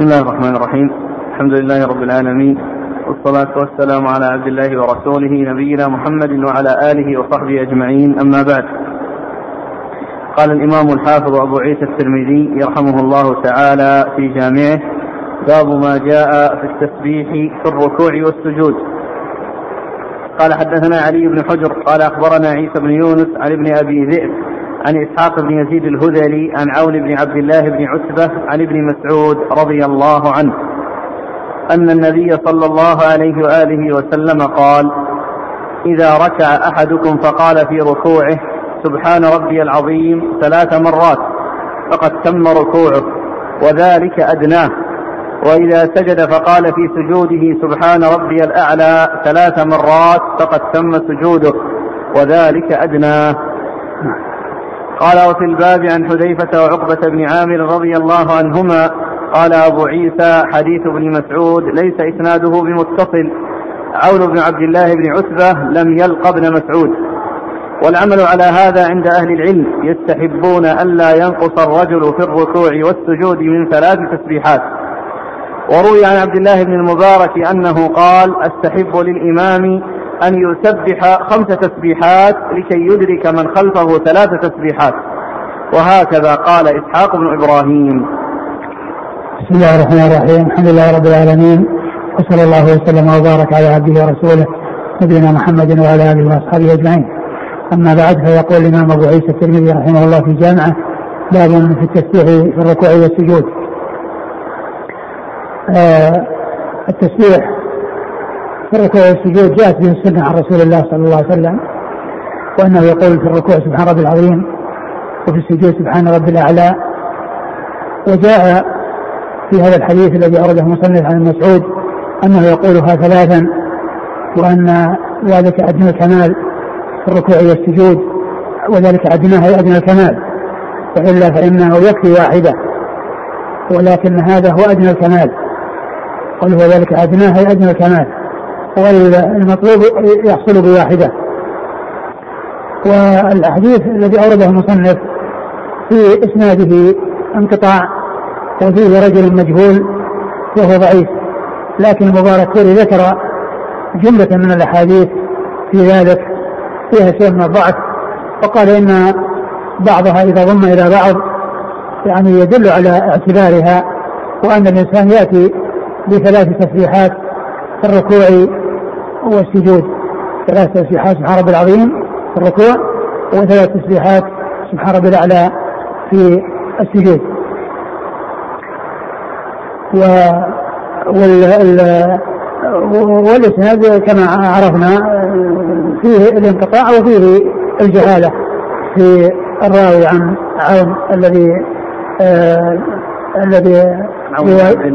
بسم الله الرحمن الرحيم. الحمد لله رب العالمين. والصلاة والسلام على عبد الله ورسوله نبينا محمد وعلى آله وصحبه أجمعين. أما بعد. قال الإمام الحافظ أبو عيسى الترمذي يرحمه الله تعالى في جامعه باب ما جاء في التسبيح في الركوع والسجود. قال حدثنا علي بن حجر قال أخبرنا عيسى بن يونس عن ابن أبي ذئب عن إسحاق بن يزيد الهذلي عن عون بن عبد الله بن عتبة عن ابن مسعود رضي الله عنه أن النبي صلى الله عليه وآله وسلم قال إذا ركع أحدكم فقال في ركوعه سبحان ربي العظيم ثلاث مرات فقد تم ركوعه وذلك أدناه. وإذا سجد فقال في سجوده سبحان ربي الأعلى ثلاث مرات فقد تم سجوده وذلك أدناه. قال وفي الباب عن حذيفة وعقبة بن عامر رضي الله عنهما قال أبو عيسى حديث ابن مسعود ليس إسناده بمتصل. عون بن عبد الله بن عتبة لم يلق ابن مسعود. والعمل على هذا عند أهل العلم يستحبون ألا ينقص الرجل في الركوع والسجود من ثلاث تسبيحات. وروي عن عبد الله بن المبارك أنه قال أستحب للإمام أن يسبح خمس تسبيحات لكي يدرك من خلفه ثلاث تسبيحات. وهكذا قال إسحاق بن إبراهيم. بسم الله الرحمن الرحيم. الحمد لله رب العالمين. وصلى الله وسلم وبارك على عبده ورسوله نبينا محمد وعلى آله وأصحابه أجمعين. أما بعد فيقول الإمام أبو عيسى الترمذي رحمه الله في جامعه باب في التسبيح في الركوع والسجود. آه التسبيح الركوع والسجود جاءت به السنة عن رسول الله صلى الله عليه وسلم وأنه يقول في الركوع سبحان ربي العظيم وفي السجود سبحان ربي الأعلى. وجاء في هذا الحديث الذي أورده مصنف عن مسعود أنه يقولها ثلاثا وأن ذلك أدنى الكمال في الركوع والسجود وذلك أدناه أي أدنى الكمال وإلا فإنه يكفي واحدة ولكن هذا هو أدنى الكمال قل هو ذلك أدناه أي أدنى الكمال. والمطلوب يحصل بواحدة. والحديث الذي أورده المصنف في إسناده انقطاع وفيه رجل مجهول وهو ضعيف لكن المبارك كوري ذكر جملة من الأحاديث في ذلك فيها شيء من الضعف. وقال إن بعضها إذا ضم إلى بعض يعني يدل على اعتبارها وأن الإنسان يأتي بثلاث تسبيحات في الركوع والسجود ثلاث تسبيحات سبحان ربي العظيم في الركوع وثلاث تسبيحات سبحان ربي الأعلى في السجود. و وال والإسناد كما عرفنا فيه الانقطاع وفيه الجهالة. في الراوي عن عون الذي آه الذي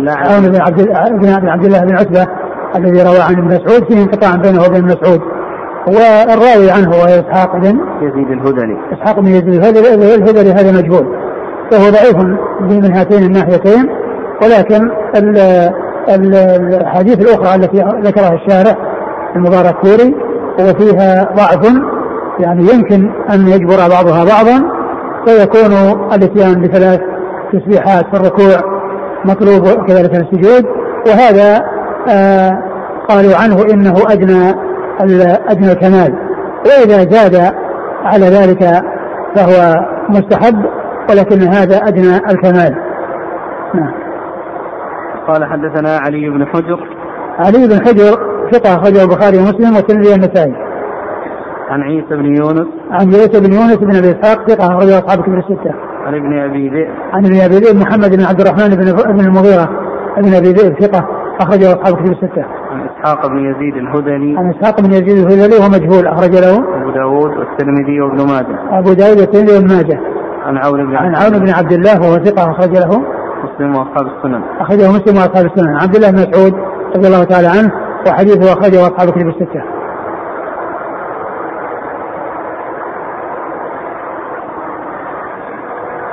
عون بن عبد بن عبد الله بن عتبة. الذي روى عن ابن مسعود فيه انقطاع بينه وبين مسعود. والراوي عنه هو إسحاق بن يزيد الهذلي. إسحاق بن يزيد الهذلي. هذا مجهول. فهو ضعيف من هاتين الناحيتين. ولكن الاحاديث الأخرى التي ذكرها الشارع المبارك كوري وفيها ضعف يعني يمكن أن يجبر بعضها بعضا فيكون الإتيان بثلاث تسبيحات في الركوع مطلوب كذلك السجود. وهذا قالوا عنه إنه أدنى أدنى الكمال. وإذا زاد على ذلك فهو مستحب ولكن هذا أدنى الكمال. نعم. قال حدثنا علي بن حجر. علي بن حجر ثقة أخرجه البخاري ومسلم والترمذي والنسائي. عن عيسى بن يونس. عن عيسى بن يونس بن أبي إسحاق ثقة أخرجه أصحاب كتب الستة. عن ابن أبي ذئب. عن ابن أبي ذئب محمد بن عبد الرحمن بن بن المغيرة. ابن أبي ذئب ثقة. أخرجه أصحاب كتب الستة. عن إسحاق بن يزيد الهذلي. عن إسحاق بن يزيد الهذلي وهو مجهول أخرج له أبو داود والترمذي وابن ماجه. أبو داود والترمذي وابن ماجه. عن عون بن عن عون بن عبد الله وهو ثقة أخرج له. مسلم وأصحاب السنن. أخرجه مسلم وأصحاب السنن. عبد الله بن مسعود رضي الله تعالى عنه وحديثه أخرجه أصحاب الكتب الستة.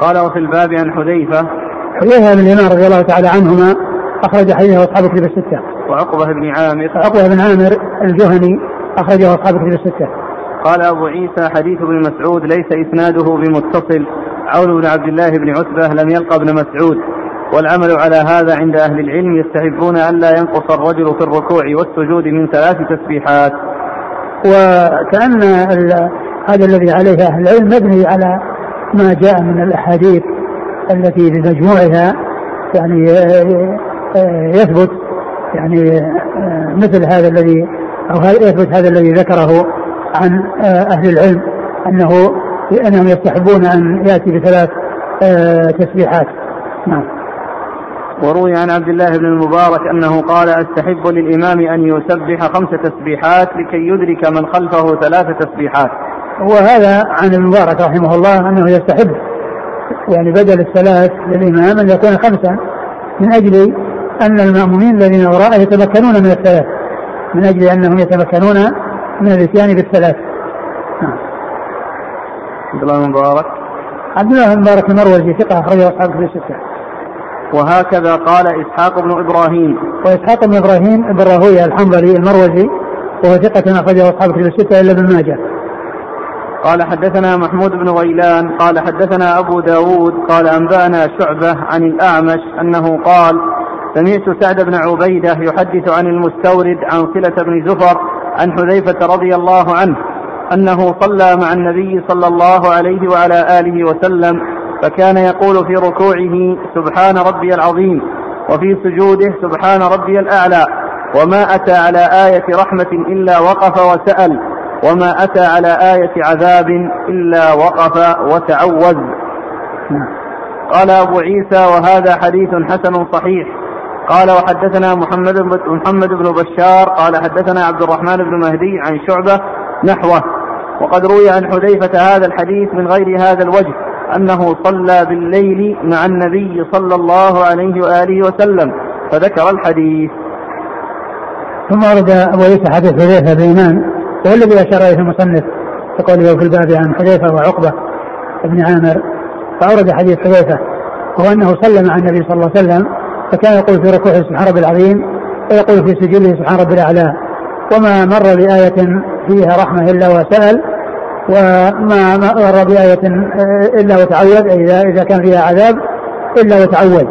قال وفي الباب عن حذيفة. حذيفة بن اليمان رضي الله تعالى عنهما أخرج حديثه اصحاب الكتب الستة. وعقبة بن عامر. عقبه بن عامر الجهني أخرجه اصحاب الكتب الستة. قال أبو عيسى حديث ابن مسعود ليس إسناده بمتصل. عون بن عبد الله بن عتبة لم يلقى ابن مسعود. والعمل على هذا عند أهل العلم يستحبون ألا ينقص الرجل في الركوع والسجود من ثلاث تسبيحات. وكأن هذا الذي عليه أهل العلم مبني على ما جاء من الأحاديث التي بمجموعها يعني آه، يثبت يعني آه، مثل هذا الذي أو يثبت هذا الذي ذكره عن أهل العلم أنه أنهم يستحبون أن يأتي بثلاث تسبيحات؟ نعم. وروي عن عبد الله بن المبارك أنه قال أستحب للإمام أن يسبح خمس تسبيحات لكي يدرك من خلفه ثلاث تسبيحات. وهذا عن المبارك رحمه الله أنه يستحب يعني بدل الثلاث للإمام أن يكون خمسا من أجل أن المأمومين الذين وراءه يتمكنون من الثلاث من أجل أنهم يتمكنون من الإتيان بالثلاث. نعم. عبد الله المبارك. عبد الله المبارك المروزي ثقة أخرجه أصحاب في الستة. وهكذا قال إسحاق بن إبراهيم. وإسحاق بن إبراهيم بن راهويه الحنظلي المروزي وهو ثقة أخرجه أصحاب في الستة إلا ابن ماجه. قال حدثنا محمود بن غيلان قال حدثنا أبو داود قال أنبأنا شعبة عن الأعمش أنه قال سمعت سعد بن عبيدة يحدث عن المستورد عن صلة بن زفر عن حذيفة رضي الله عنه أنه صلى مع النبي صلى الله عليه وعلى آله وسلم فكان يقول في ركوعه سبحان ربي العظيم وفي سجوده سبحان ربي الأعلى وما أتى على آية رحمة إلا وقف وسأل وما أتى على آية عذاب إلا وقف وتعوذ قال أبو عيسى وهذا حديث حسن صحيح قال وحدثنا محمد محمد بن بشار قال حدثنا عبد الرحمن بن مهدي عن شعبة نحوه. وقد روي عن حذيفة هذا الحديث من غير هذا الوجه أنه صلى بالليل مع النبي صلى الله عليه وآله وسلم فذكر الحديث. ثم ورد أبو عيسى حديث حذيفة بإيمان الذي أشار إليه المصنف قوله في الباب عن حذيفة وعقبة بن عامر فأورد حديث حذيفة وهو أنه صلى مع النبي صلى الله عليه وسلم فكان يقول في ركوعه سبحان ربي العظيم ويقول في سجوده سبحان ربي الأعلى. وما مر بآية فيها رحمة إلا وسأل وما مر بآية إلا وتعوذ إذا إذا كان فيها عذاب إلا وتعوذ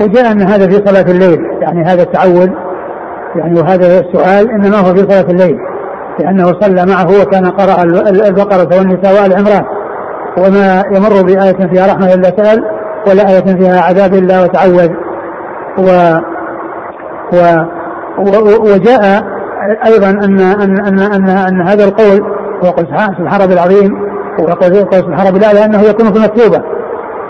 وجاء أن هذا في صلاة الليل يعني هذا التعوذ يعني وهذا السؤال إنما هو في صلاة الليل لأنه صلى معه وكان قرأ البقرة والنساء وآل عمران وما يمر بآية فيها رحمة إلا سأل ولا آية فيها عذاب إلا وتعوذ و, و وجاء أيضا أن أن أن أن, أن هذا القول ويقول سبحان ربي العظيم ويقول سبحان ربي الأعلى أنه يكون في المكتوبة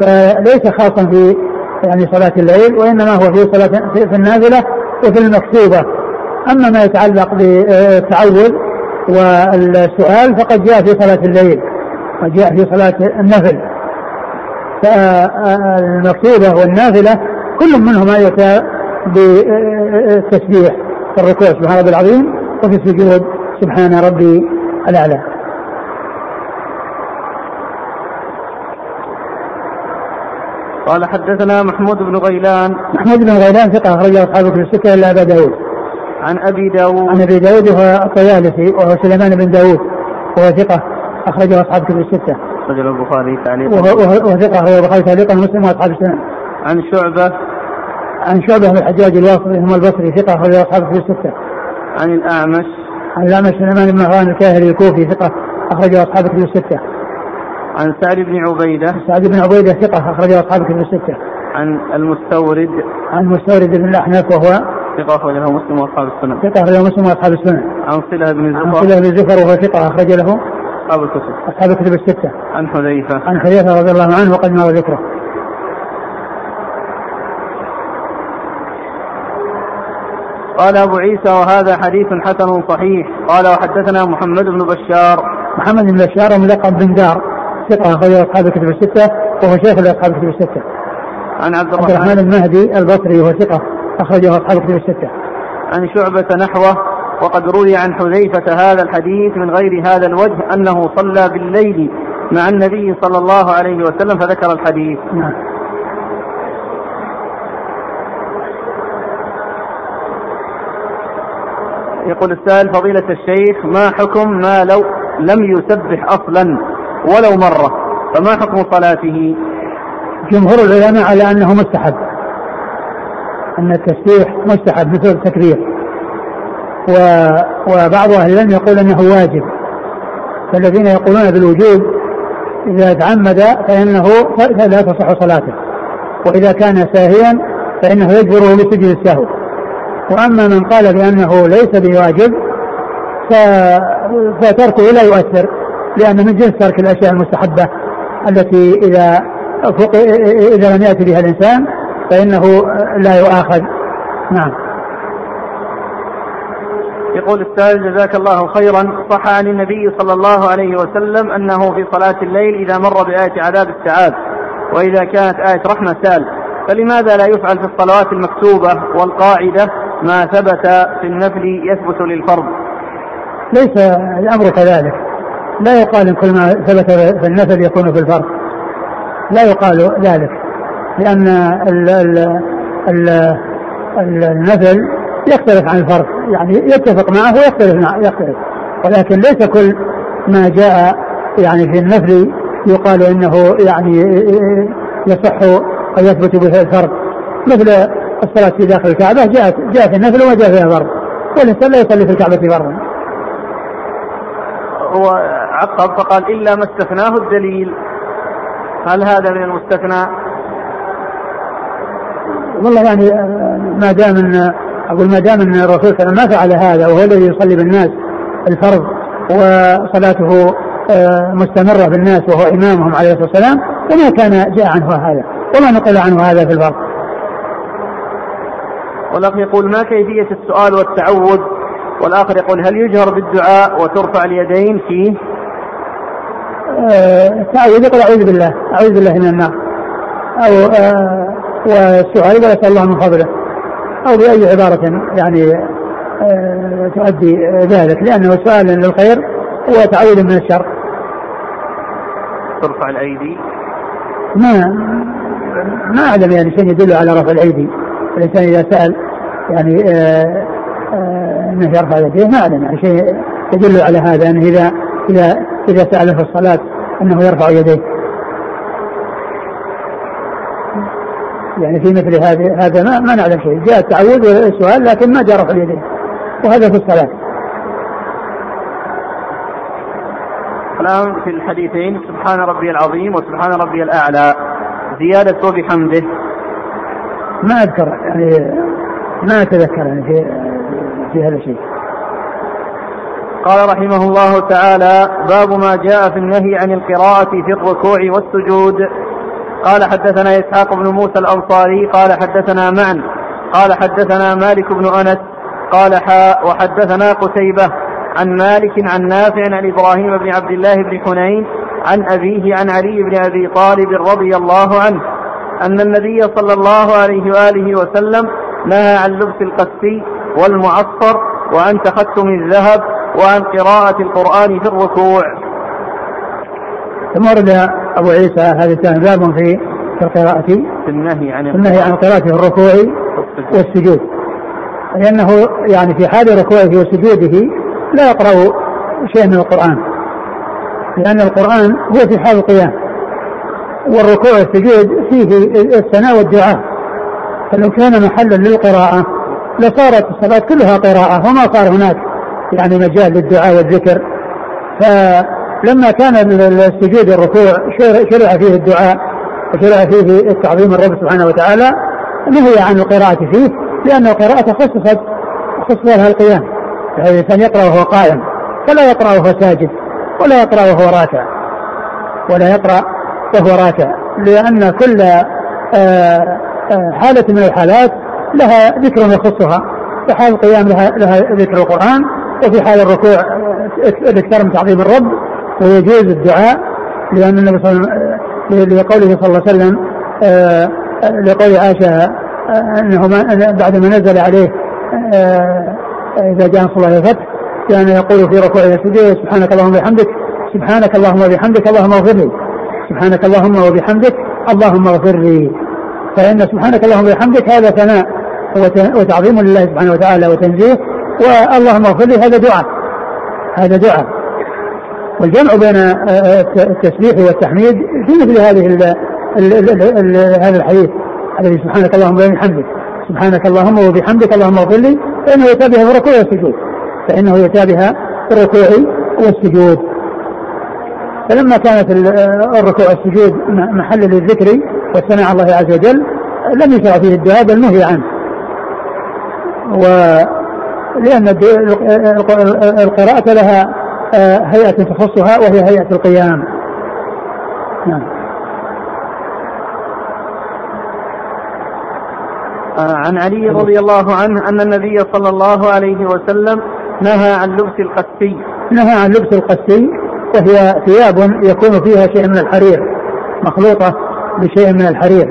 فليس خاصا في يعني صلاة الليل وإنما هو في صلاة في النازلة وفي المكتوبة. أما ما يتعلق بالتعوذ والسؤال فقد جاء في صلاة الليل وجاء في صلاة النفل. فالمكتوبة والنافلة كل منهما يؤتى بالتسبيح في الركوع سبحان ربي العظيم وفي السجود سبحان ربي الأعلى. قال حدثنا محمود بن غيلان. محمود بن غيلان ثقة أخرجه أصحابه في السكة إلا أبا داود. عن أبي داود. عن أبي داود وهو الطيالسي وهو سليمان بن داود وهو ثقة أخرجه أصحاب كتب السته أخرجه البخاري تعليقا. وهو ثقة اخرجه البخاري تعليقا ومسلم وأصحاب السنن. عن شعبة. عن شعبة بن الحجاج الواصلي هم البصري ثقة أخرجه أصحاب كتب الستة عن الأعمش عن الأعمش سليمان بن مهران الكاهلي الكوفي ثقة أخرجه أصحاب كتب الستة عن سعد بن عبيدة سعد بن عبيدة ثقة أخرجه أصحاب كتب الستة عن المستورد عن المستورد بن الاحنف وهو ثقة أخرج له مسلم وأصحاب السنن. ثقة أخرج له مسلم وأصحاب السنن. عن صلة بن زفر. عن صلة بن زفر وهو ثقة أخرج له أصحاب الكتب. أصحاب الكتب الستة. عن حذيفة. عن حذيفة رضي الله عنه وقد مر ذكره. قال أبو عيسى وهذا حديث حسن صحيح قال وحدثنا محمد بن بشار محمد بن بشار ملقب بن دار ثقة أخرج أصحاب الكتب الستة وهو شيخ لأصحاب الكتب الستة. عن عبد الرحمن, عبد الرحمن المهدي البصري وهو ثقة أخرجه أصحاب الكتب الستة. عن شعبة نحوه وقد روي عن حذيفة هذا الحديث من غير هذا الوجه أنه صلى بالليل مع النبي صلى الله عليه وسلم فذكر الحديث نعم. يقول السائل فضيلة الشيخ ما حكم ما لو لم يسبح أصلا ولو مرة؟ فما حكم صلاته؟ جمهور العلماء على أنه مستحب. أن التسبيح مستحب مثل التكبير. و وبعض أهل العلم يقول أنه واجب. فالذين يقولون بالوجوب إذا تعمد فإنه لا تصح صلاته. وإذا كان ساهيا فإنه يجبره بسجد السهو. وأما من قال بأنه ليس بواجب فتركه لا يؤثر لأنه من جنس ترك الأشياء المستحبة التي إذا فوق إذا لم يأتي بها الإنسان فإنه لا يؤاخذ. نعم. يقول السائل جزاك الله خيرا. صح عن النبي صلى الله عليه وسلم أنه في صلاة الليل إذا مر بآية عذاب استعاذ وإذا كانت آية رحمة سال. فلماذا لا يفعل في الصلوات المكتوبة والقاعدة؟ ما ثبت في النفل يثبت للفرض. ليس الأمر كذلك. لا يقال إن كل ما ثبت في النفل يكون في الفرض. لا يقال ذلك لأن ال ال ال النفل يختلف عن الفرض. يعني يتفق معه ويختلف معه يختلف. ولكن ليس كل ما جاء يعني في النفل يقال إنه يعني يصح أو يثبت به الفرض. مثل الصلاة في داخل الكعبة جاءت جاء في النفل وما جاء فيها فرض والإنسان لا يصلي في الكعبة فرضا هو عقب فقال إلا ما استثناه الدليل. هل هذا من المستثنى؟ والله يعني ما دام ان أقول ما دام إن الرسول صلى الله عليه وسلم ما فعل هذا وهو الذي يصلي بالناس الفرض وصلاته آه، مستمرة بالناس وهو إمامهم عليه الصلاة والسلام وما كان جاء عنه هذا. وما نقل عنه هذا في الفرض. والأخ يقول ما كيفية السؤال والتعوذ؟ والآخر يقول هل يجهر بالدعاء وترفع اليدين فيه التعوذ آه، يقول أعوذ بالله أعوذ بالله من النار. أو آه والسؤال يسأل الله من فضله. أو بأي عبارة يعني آه تؤدي ذلك لأنه سؤال للخير وتعوذ من الشر. ترفع الأيدي؟ ما ما أعلم يعني شيء يدل على رفع الأيدي. الإنسان إذا سأل يعني آه آه إنه يرفع يديه ما اعلم يعني شيء يدل على هذا انه إذا إذا إذا سال في الصلاة إنه يرفع يديه. يعني في مثل هذا هذا ما, ما نعلم شيء، جاء التعوذ والسؤال لكن ما جاء رفع اليدين. وهذا في الصلاة. الآن في الحديثين سبحان ربي العظيم وسبحان ربي الأعلى زيادة وبحمده ما أذكر يعني ما أتذكر يعني في في هذا الشيء. قال رحمه الله تعالى باب ما جاء في النهي عن القراءة في الركوع والسجود. قال حدثنا إسحاق بن موسى الأنصاري قال حدثنا معن قال حدثنا مالك بن أنس قال حاء وحدثنا قتيبة عن مالك عن نافع عن إبراهيم بن عبد الله بن حنين عن أبيه عن علي بن أبي طالب رضي الله عنه. أن النبي صلى الله عليه وآله وسلم نهى عن لبس القسي والمعصر وعن تختم الذهب وعن قراءة القرآن في الركوع. ثم ورد أبو عيسى هذا الثاني باب في في القراءة. في النهي عن النهي عن القراءة في الركوع والسجود. لأنه يعني في حال ركوعه وسجوده لا يقرأ شيء من القرآن. لأن القرآن هو في حال القيام. والركوع والسجود فيه الثناء والدعاء فلو كان محلا للقراءة لصارت الصلاة كلها قراءة وما صار هناك يعني مجال للدعاء والذكر. فلما كان السجود والركوع شرع فيه الدعاء وشرع فيه التعظيم الرب سبحانه وتعالى نهي عن القراءة فيه لأن القراءة خصصت خصص لها القيام. يعني الإنسان يقرأ وهو قائم فلا يقرأ وهو ساجد ولا يقرأ وهو راكع ولا يقرأ وهو راكع لأن كل آه، آه، حالة من الحالات لها ذكر يخصها. في حال القيام لها, لها ذكر القرآن وفي حال الركوع آه، الاكثار من تعظيم الرب ويجوز الدعاء لأن النبي صلى الله عليه وسلم لقوله صلى الله عليه وسلم لقول عائشة أنه بعد ما نزل عليه إذا جاء صلى الله الفتح كان يقول في ركوعه سبحانك اللهم وبحمدك سبحانك اللهم وبحمدك اللهم اغفر لي. سبحانك اللهم وبحمدك اللهم اغفر لي. فإن سبحانك اللهم وبحمدك هذا ثناء وتعظيم لله سبحانه وتعالى وتنزيه واللهم اغفر لي هذا دعاء. هذا دعاء. والجمع بين التسبيح والتحميد في مثل هذه هذا الحديث. الذي سبحانك اللهم وبحمدك. سبحانك اللهم وبحمدك اللهم اغفر لي فإنه يتابعها في الركوع والسجود فإنه يتابعها في الركوع والسجود فلما كانت الركوع والسجود محل للذكر والثناء على الله عز وجل لم يشرع فيه الدعاء بل نهي عنه. و لأن القراءة لها آه، هيئة تخصها وهي هيئة القيام. نعم. آه، عن علي رضي الله عنه أن النبي صلى الله عليه وسلم نهى عن لبس القسي نهى عن لبس القسي وهي ثياب يكون فيها شيء من الحرير مخلوطة بشيء من الحرير.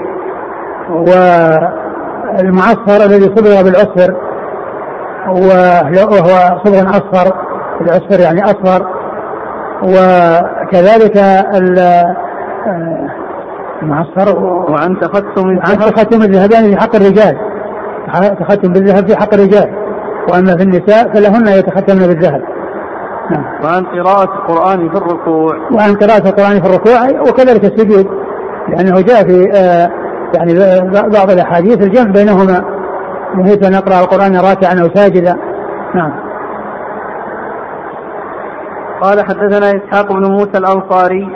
والمعصفر الذي صبغ بالعصفر وهو صبغ أصفر العصفر يعني أصفر. وكذلك المعصفر وعن تختم عن تختم الذهبان في حق الرجال. تختم بالذهب في حق الرجال. وأما في النساء فلهن يتختمن بالذهب. نعم. وعن قراءة القرآن في الركوع. وعن قراءة القرآن في الركوع وكذلك السجود. لأنه جاء في آه يعني بعض الأحاديث الجمع بينهما. نهيت أن أقرأ القرآن راكعا أو ساجدا. نعم. قال حدثنا إسحاق بن موسى الأنصاري.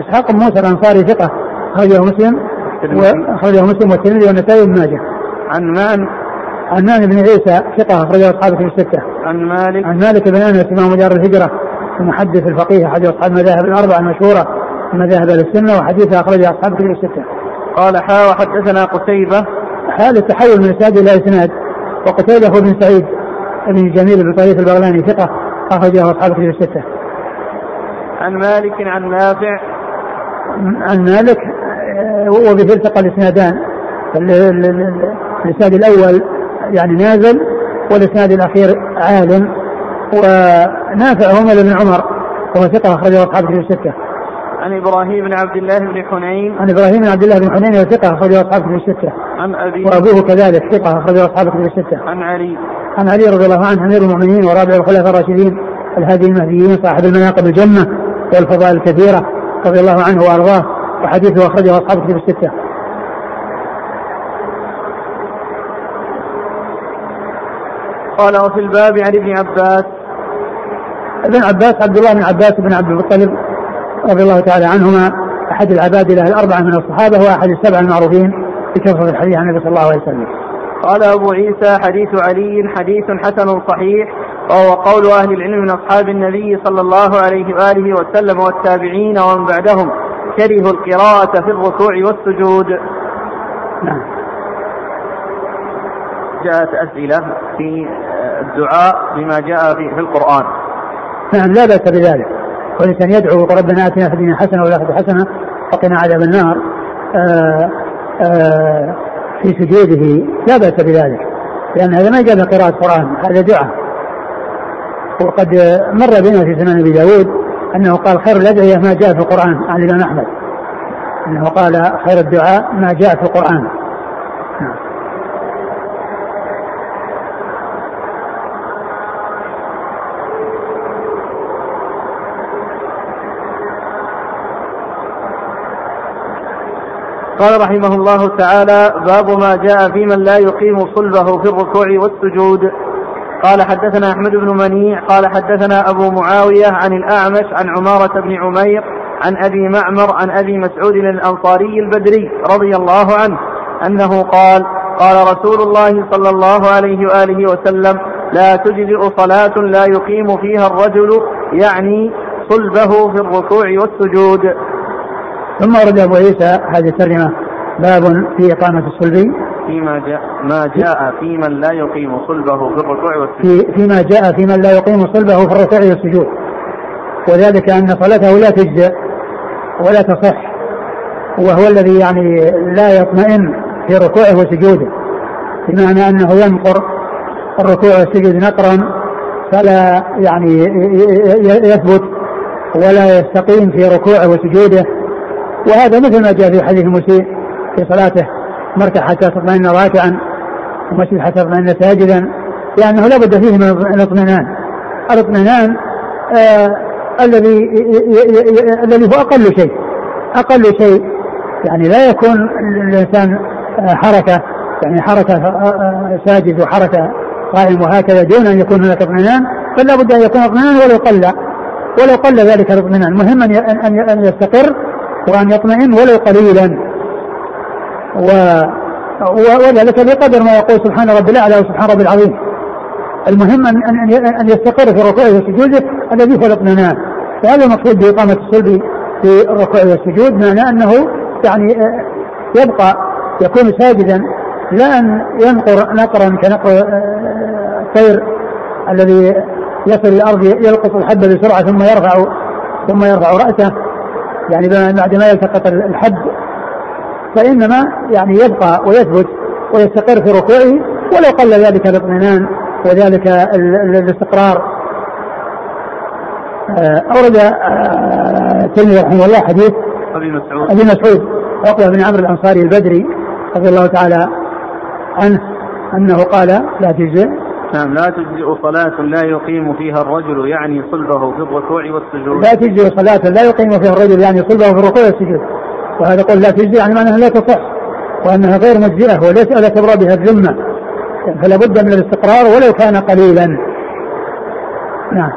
إسحاق بن موسى الأنصاري ثقة أخرجه مسلم وأخرجه مسلم والترمذي والنسائي وابن ماجه. عن من؟ عن مان بن عيسى ثقة أخرجه أصحابه في الستة. عن مالك عن مالك بن أنس إمام دار الهجرة المحدث الفقيه أحد أصحاب المذاهب الأربعة المشهورة مذاهب أهل السنة وحديثه أخرجه أصحابه في الستة. قال حا وحدثنا قتيبة حال التحول من إسناد إلى إسناد وقتيبة هو بن سعيد بن جميل بن طريف البغلاني ثقة أخرجه أصحاب في الستة. عن مالك عن نافع عن مالك آه، وبه التقى الإسنادان الإسناد الأول يعني نازل والاسناد الأخير عال ونافع هو بن عمر وهو ثقة أخرجه أصحاب في الستة. عن إبراهيم بن عبد الله بن حنين عن إبراهيم بن عبد الله بن حنين ثقة أخرجه أصحاب في الستة. عن أبي وأبوه كذلك ثقة أخرجه أصحاب في الستة. عن علي عن علي رضي الله عنه أمير المؤمنين ورابع الخلفاء الراشدين الهادي المهديين صاحب المناقب الجنة والفضائل الكثيرة رضي الله عنه وأرضاه وحديثه أخرجه أصحاب كتب الستة. قال وفي الباب عن ابن عباس ابن عباس عبد الله بن عباس بن عبد المطلب رضي الله تعالى عنهما أحد العباد له الأربعة من الصحابة وأحد السبعه المعروفين بكثرة الحديث عن النبي صلى الله عليه وسلم. قال أبو عيسى حديث علي حديث حسن صحيح وهو قول أهل العلم من أصحاب النبي صلى الله عليه وآله وسلم والتابعين ومن بعدهم كرهوا القراءة في الركوع والسجود. نعم. جاءت أسئلة في الدعاء بما جاء في, في القرآن. نعم لا بأس بذلك. والإنسان يدعو ربنا آتنا في الدنيا حسنة والآخرة حسنة وقنا عذاب النار. آآ آآ في سجوده لا بأس بذلك لأن هذا ما جاء قراءة قرآن هذا دعاء وقد مر بنا في سنن أبي داود أنه قال خير الأدعية ما جاء في القرآن عن الإمام أحمد أنه قال خير الدعاء ما جاء في القرآن قال رحمه الله تعالى باب ما جاء في من لا يقيم صلبه في الركوع والسجود. قال حدثنا أحمد بن منيع قال حدثنا أبو معاوية عن الأعمش عن عمارة بن عمير عن أبي معمر عن أبي مسعود الأنصاري البدري رضي الله عنه أنه قال قال رسول الله صلى الله عليه وآله وسلم لا تجزئ صلاة لا يقيم فيها الرجل يعني صلبه في الركوع والسجود. ثم ورد أبو عيسى هذه الترجمة باب في إقامة الصلب. فيما جاء ما جاء في من لا يقيم صلبه في الركوع والسجود. في فيما جاء في من لا يقيم صلبه في الركوع والسجود. وذلك أن صلاته لا تجزئ ولا تصح وهو الذي يعني لا يطمئن في ركوعه وسجوده. بمعنى أنه ينقر الركوع والسجود نقرا فلا يعني يثبت ولا يستقيم في ركوعه وسجوده. وهذا مثل ما جاء في حديث المسيء في صلاته مركع حتى تطمئن راكعا ومسجد حتى تطمئن ساجدا لأنه لا بد فيه من الاطمئنان. الاطمئنان آه الذي الذي هو أقل شيء. أقل شيء يعني لا يكون الإنسان آه حركة يعني حركة ساجد وحركة قائم وهكذا دون أن يكون هناك اطمئنان فلا بد أن يكون اطمئنان ولو قل ولو قل ذلك الاطمئنان. المهم أن أن يستقر وأن يطمئن ولو قليلا. و وذلك بقدر ما يقول سبحان رب الأعلى وسبحان رب العظيم. المهم أن أن أن يستقر في ركوعه وسجوده الذي هو الاطمئنان وهذا المقصود بإقامة الصلب في الركوع والسجود معنى أنه يعني آه، يبقى يكون ساجدا لا أن ينقر نقرا كنقر آه، الطير الذي يصل الأرض يلقط الحب بسرعة ثم يرفع ثم يرفع رأسه. يعني بعد ما يلتقط الحب فإنما يعني يبقى ويثبت ويستقر في ركوعه ولو قل ذلك الاطمئنان وذلك الاستقرار. آه، أورد آه، الترمذي رحمه الله حديث أبي مسعود. أبي مسعود عقبة بن عمرو الأنصاري البدري رضي الله تعالى عنه أنه قال لا تجزئ نعم لا تجزئ صلاة لا يقيم فيها الرجل يعني صلبه في الركوع والسجود. لا تجزئ صلاة لا يقيم فيها الرجل يعني صلبه في الركوع والسجود. وهذا قول لا تجزئ يعني معناها لا تصح وأنها غير مجزئة وليس على تبرى بها الذمة. فلا بد من الاستقرار ولو كان قليلا. نعم.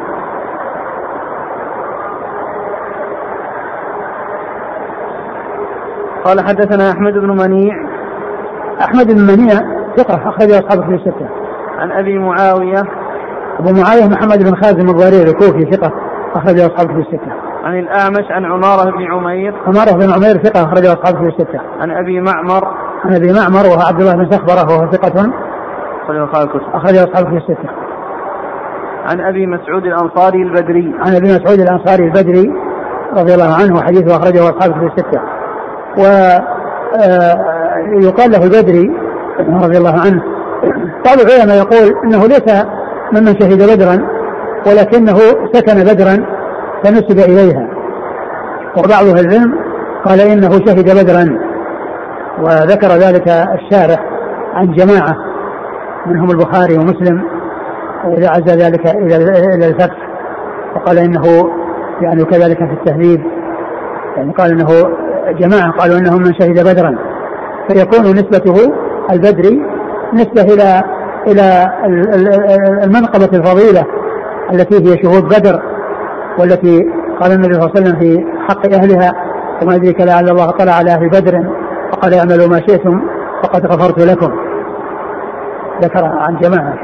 قال حدثنا أحمد بن منيع. أحمد بن منيع ثقة أخرج أصحابه في الستة. عن أبي معاوية. أبو معاوية محمد بن خازم الضرير الكوفي ثقة اخرج اصحابه في الستة. عن الأعمش عن عمارة بن عمير. عمارة بن عمير ثقة اخرج اصحابه في الستة. عن أبي معمر. عن أبي معمر وهو عبد الله بن سخبره وهو ثقة. أخرج أصحاب الكتب أخرج أصحاب في الستة. عن أبي مسعود الأنصاري البدري. عن أبي مسعود الأنصاري البدري رضي الله عنه وحديثه أخرجه أصحابه في الستة. و آه، يقال له البدري رضي الله عنه. بعض العلماء يقول إنه ليس ممن شهد بدرا ولكنه سكن بدرا فنسب إليها. وبعض أهل العلم قال إنه شهد بدرا وذكر ذلك الشارح عن جماعة منهم البخاري ومسلم إذا عز ذلك إلى إلى الفتح وقال إنه يعني كذلك في التهذيب. يعني قال إنه جماعة قالوا إنهم من شهد بدرا فيكون نسبته البدري نسبة إلى إلى المنقبة الفضيلة التي هي شهود بدر والتي قال النبي صلى الله عليه وسلم في حق أهلها وما يدريك لعل الله طلع على أهل بدر فقال اعملوا ما شئتم فقد غفرت لكم. ذكر عن جماعة.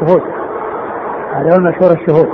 الشهود. هذا هو المشهور الشهود.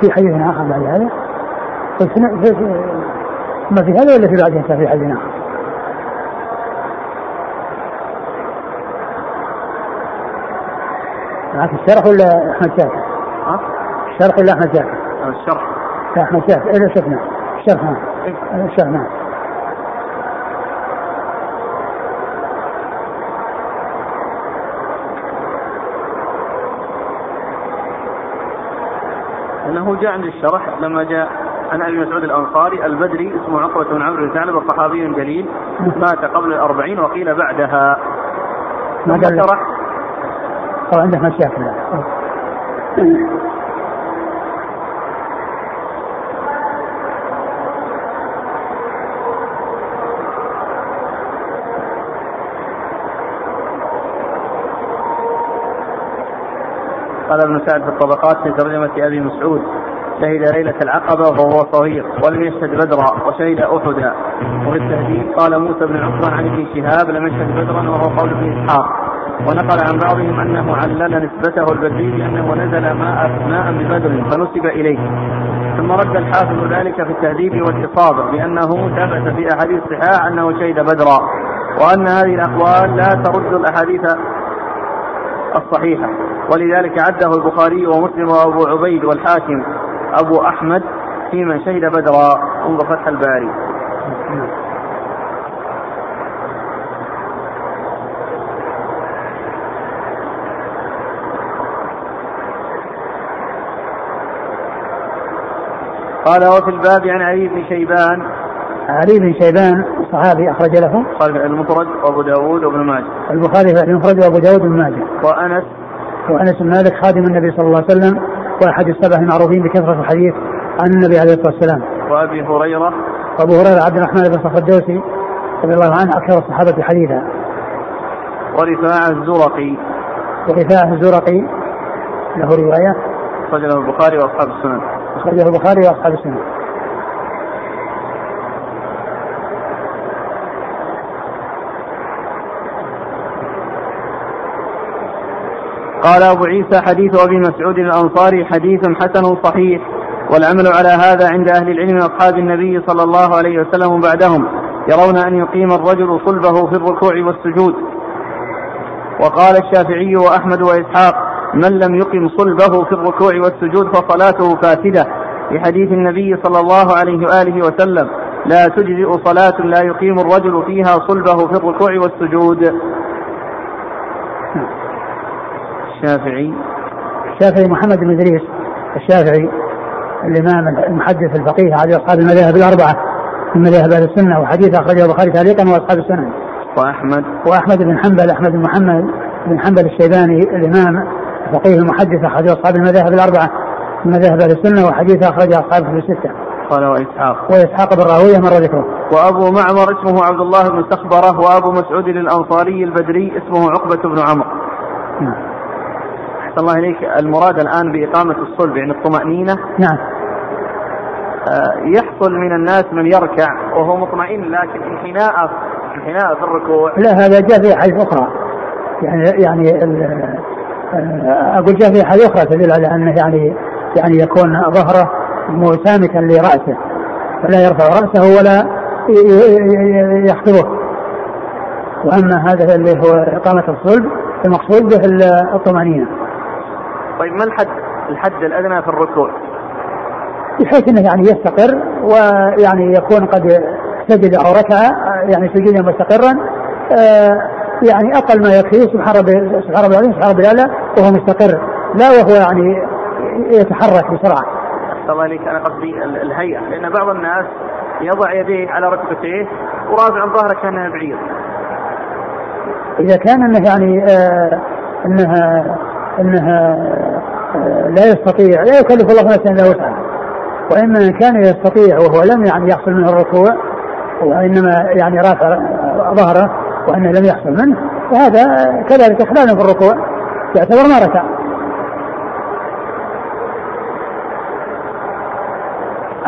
في حديث آخر بعد هذا؟ قلت ما في هذا ولا في بعدها في حديث آخر. معك الشرح ولا أحمد شاكر؟ ها؟ الشرح ولا أحمد شاكر؟ الشرح. لا أحمد شاكر. إذا شفنا الشرح نعم. إيه؟ الشرح نعم. انه جاء عند الشرح لما جاء عن أبي مسعود الأنصاري البدري اسمه عقبة بن عمرو بن ثعلبه صحابي جليل مات قبل الأربعين وقيل بعدها. ما قال شرح طبعا عنده مشاكل. قال ابن سعد في الطبقات في ترجمة أبي مسعود شهد ليلة العقبة وهو صغير ولم يشهد بدرا وشهد أحدا. وفي التهديد قال موسى بن عقبة عن ابن شهاب لم يشهد بدرا وهو قول ابن إسحاق. ونقل عن بعضهم أنه علل نسبته البدري بأنه نزل ماء ماء ببدر فنسب إليه. ثم رد الحافظ ذلك في التهذيب والإصابة بأنه ثبت في أحاديث الصحاح أنه شهد بدرا وأن هذه الأقوال لا ترد الأحاديث الصحيحة. ولذلك عده البخاري ومسلم وأبو عبيد والحاكم أبو أحمد في من شهد بدرا. انظر فتح الباري. قال وفي الباب عن علي بن شيبان علي بن شيبان صحابي أخرج له. قال المفرد وأبو داود وابن ماجه. البخاري في المفرد وأبو داود وابن ماجه. وأنس. وأنس بن مالك خادم النبي صلى الله عليه وسلم وأحد السبع المعروفين بكثرة الحديث عن النبي عليه الصلاة والسلام. وأبي هريرة. وأبو هريرة عبد الرحمن بن صخر الدوسي رضي الله عنه أكثر الصحابة حديثا. ورفاعة الزرقي. ورفاعة الزرقي. له رواية. أخرجه البخاري وأصحاب السنن. أخرجه البخاري وأصحاب السنن. قال أبو عيسى حديث أبي مسعود الأنصاري حديث حسن صحيح والعمل على هذا عند أهل العلم أصحاب النبي صلى الله عليه وسلم بعدهم يرون أن يقيم الرجل صلبه في الركوع والسجود. وقال الشافعي وأحمد وإسحاق من لم يقم صلبه في الركوع والسجود فصلاته فاسدة. لحديث النبي صلى الله عليه وآله وسلم لا تجزئ صلاة لا يقيم الرجل فيها صلبه في الركوع والسجود. الشافعي الشافعي محمد بن إدريس الشافعي الإمام المحدث الفقيه على أصحاب المذاهب الأربعة من مذاهب أهل السنة وحديث أخرجه البخاري تعليقا وأصحاب السنن. وأحمد وأحمد بن حنبل أحمد بن محمد بن حنبل الشيباني الإمام الفقيه المحدث احد أصحاب المذاهب الأربعة من مذاهب أهل السنة وحديث أخرجه أصحاب في الستة. قال وإسحاق وإسحاق بن راهوية مر ذكره. وأبو معمر اسمه عبد الله بن سخبرة وأبو مسعود الأنصاري البدري اسمه عقبة بن عمرو. نعم. أحسن الله إليك. المراد الآن بإقامة الصلب يعني الطمأنينة. نعم. آه، يحصل من الناس من يركع وهو مطمئن لكن انحناء انحناء في الركوع. لا هذا جاء في حديث أخرى. يعني يعني آه، أقول جاء في حديث أخرى تدل على أنه يعني يعني يكون ظهره مسامكا لرأسه. فلا يرفع رأسه ولا يخطبه. وأما هذا اللي هو إقامة الصلب المقصود به الطمأنينة. طيب ما الحد الحد الأدنى في الركوع؟ بحيث إنه يعني يستقر ويعني يكون قد سجد أو ركع يعني سجودا مستقرا آه، يعني أقل ما يكفيه سبحان ربي سبحان ربي العظيم سبحان ربي الأعلى وهو مستقر لا وهو يعني يتحرك بسرعة. الله عليك أنا قصدي الهيئة لأن بعض الناس يضع يديه على ركبتيه ورافع ظهره كأنها بعير. إذا كان إنه يعني آه إنها إنها آه، لا يستطيع لا يكلف الله نفسا إلا وسعها. واما كان يستطيع وهو لم يعني يحصل منه الركوع وإنما يعني رافع ظهره وانه لم يحصل منه فهذا كذلك اخلال في الركوع يعتبر ما ركع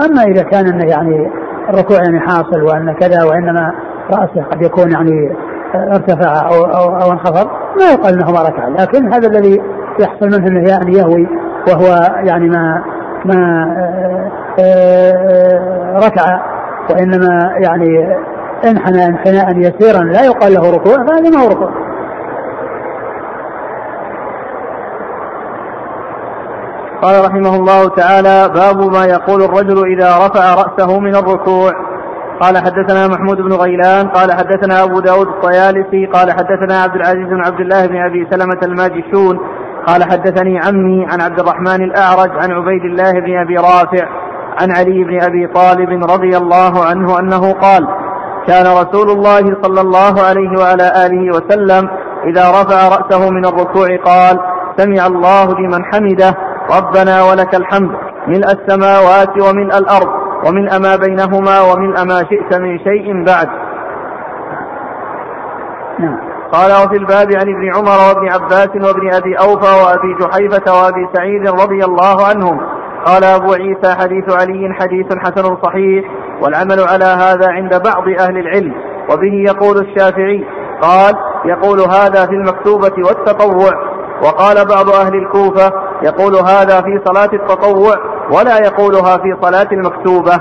أما إذا كان إنه يعني الركوع يعني حاصل وإن كذا وإنما رأسه قد يكون يعني ارتفع أو أو, أو انخفض ما يقال انه ما ركع لكن هذا الذي يحصل منه إنه يعني يهوي وهو يعني ما ما آه، آه، ركع وإنما يعني انحنى انحناء يسيرا لا يقال له ركوع فهذا ما هو ركوع. قال رحمه الله تعالى باب ما يقول الرجل إذا رفع رأسه من الركوع قال حدثنا محمود بن غيلان قال حدثنا أبو داود الطيالسي قال حدثنا عبد العزيز بن عبد الله بن أبي سلمة الماجشون قال حدثني عمي عن عبد الرحمن الأعرج عن عبيد الله بن أبي رافع عن علي بن أبي طالب رضي الله عنه أنه قال كان رسول الله صلى الله عليه وعلى آله وسلم إذا رفع رأسه من الركوع قال سمع الله لمن حمده ربنا ولك الحمد ملء السماوات وملء الأرض وملء ما بينهما وملء ما شئت من شيء بعد. نعم. قال وفي الباب عن ابن عمر وابن عباس وابن أبي أوفى وأبي جحيفة وأبي سعيد رضي الله عنهم. قال أبو عيسى حديث علي حديث حسن صحيح والعمل على هذا عند بعض أهل العلم وبه يقول الشافعي. قال يقول هذا في المكتوبة والتطوع. وقال بعض أهل الكوفة يقول هذا في صلاة التطوع. ولا يقولها في صلاة المكتوبة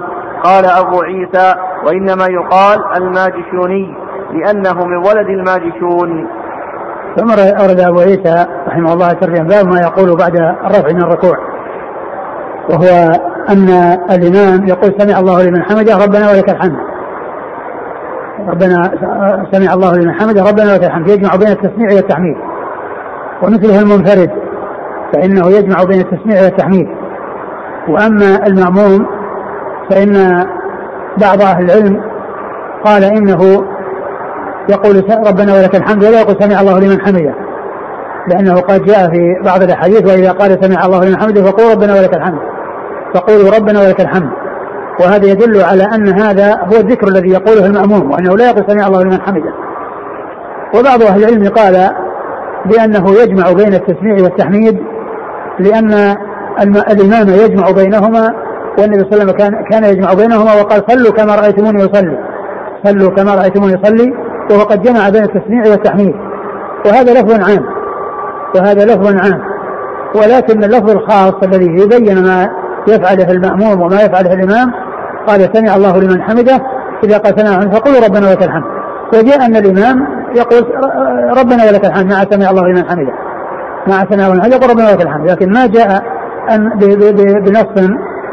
قال أبو عيسى وإنما يقال الماجشوني لأنه من ولد الماجشون. ثم أورد أبو عيسى رحمه الله ترجم باب ما يقول بعد الرفع من الركوع. وهو أن الإمام يقول سمع الله لمن حمده ربنا ولك الحمد. ربنا سمع الله لمن حمده ربنا ولك الحمد. يجمع بين التسميع والتحميد. ومثله المنفرد فإنه يجمع بين التسميع والتحميد. وأما المأموم فإن بعض أهل العلم قال إنه يقول ربنا ولك الحمد ولا يقول سمع الله لمن حمده. لأنه قد جاء في بعض الأحاديث وإذا قال سمع الله لمن حمده فقول ربنا ولك الحمد. فقولوا ربنا ولك الحمد. وهذا يدل على أن هذا هو الذكر الذي يقوله المأموم وأنه لا يقول سمع الله لمن حمده. وبعض أهل العلم قال بأنه يجمع بين التسميع والتحميد لأن الإمام يجمع بينهما والنبي صلى الله عليه وسلم كان كان يجمع بينهما وقال صلوا كما رأيتموني أصلي. صلوا كما رأيتموني أصلي. وهو قد جمع بين التسميع والتحميد. وهذا لفظ عام. وهذا لفظ عام. ولكن اللفظ الخاص الذي يبين ما يفعله المأموم وما يفعله الإمام قال سمع الله لمن حمده إذا قال سمع فقولوا ربنا ولك الحمد. وجاء أن الإمام يقول ربنا ولك الحمد مع سمع الله لمن حمده. مع سمع الله لمن حمده يقول ربنا ولك الحمد. لكن ما جاء بنص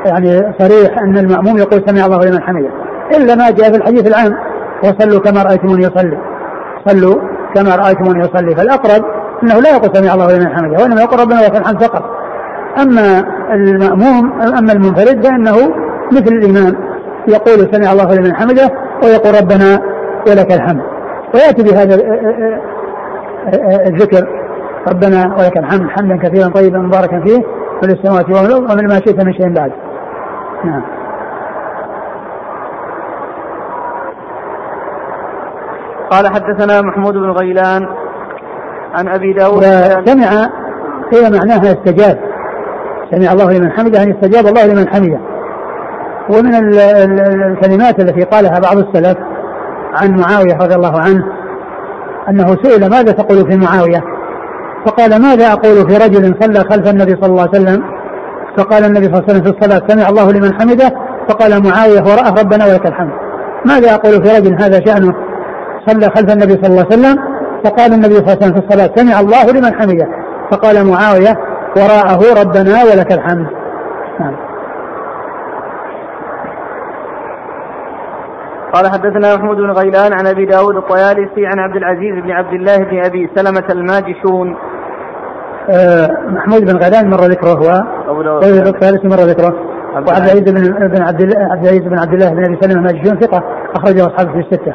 يعني صريح أن المأموم يقول سمع الله لمن حمده. إلا ما جاء في الحديث العام وصلوا كما رأيتموني يصلي. صلوا كما رأيتموني يصلي. فالأقرب أنه لا يقول سمع الله لمن حمده وإنما يقول ربنا ولك الحمد فقط. أما المأموم أما المنفرد فإنه مثل الإمام يقول سمع الله لمن حمده ويقول ربنا ولك الحمد. ويأتي بهذا الذكر ربنا ولك الحمد حمدا كثيرا طيبا مباركا فيه. في السماوات والأرض ومن ما شئت من شيء بعد. نعم. قال حدثنا محمود بن غيلان عن أبي داود سمع قيل معناها استجاب. سمع الله لمن حمده يعني استجاب الله لمن حمده. ومن الكلمات التي قالها بعض السلف عن معاوية رضي الله عنه أنه سئل ماذا تقول في معاوية؟ فقال ماذا أقول في رجل صلى خلف النبي صلى الله عليه وسلم؟ فقال النبي صلى الله عليه وسلم في الصلاة سمع الله لمن حمده. فقال معاوية وراءه ربنا ولك الحمد. ماذا أقول في رجل هذا شأنه؟ صلى خلف النبي صلى الله عليه وسلم فقال النبي صلى الله عليه وسلم في الصلاة سمع الله لمن حمده. فقال معاوية وراءه ربنا ولك الحمد. نعم. قال حدثنا محمود بن غيلان عن أبي داود الطيالسي عن عبد العزيز بن عبد الله بن أبي سلمة الماجشون. آه محمود بن غيلان مر ذكره هو أبو داود. الطيالسي مر ذكره. وعبد العزيز. بن بن عبد عبد العزيز بن عبد الله بن أبي سلمة الماجشون ثقة أخرجه أصحابه في الستة.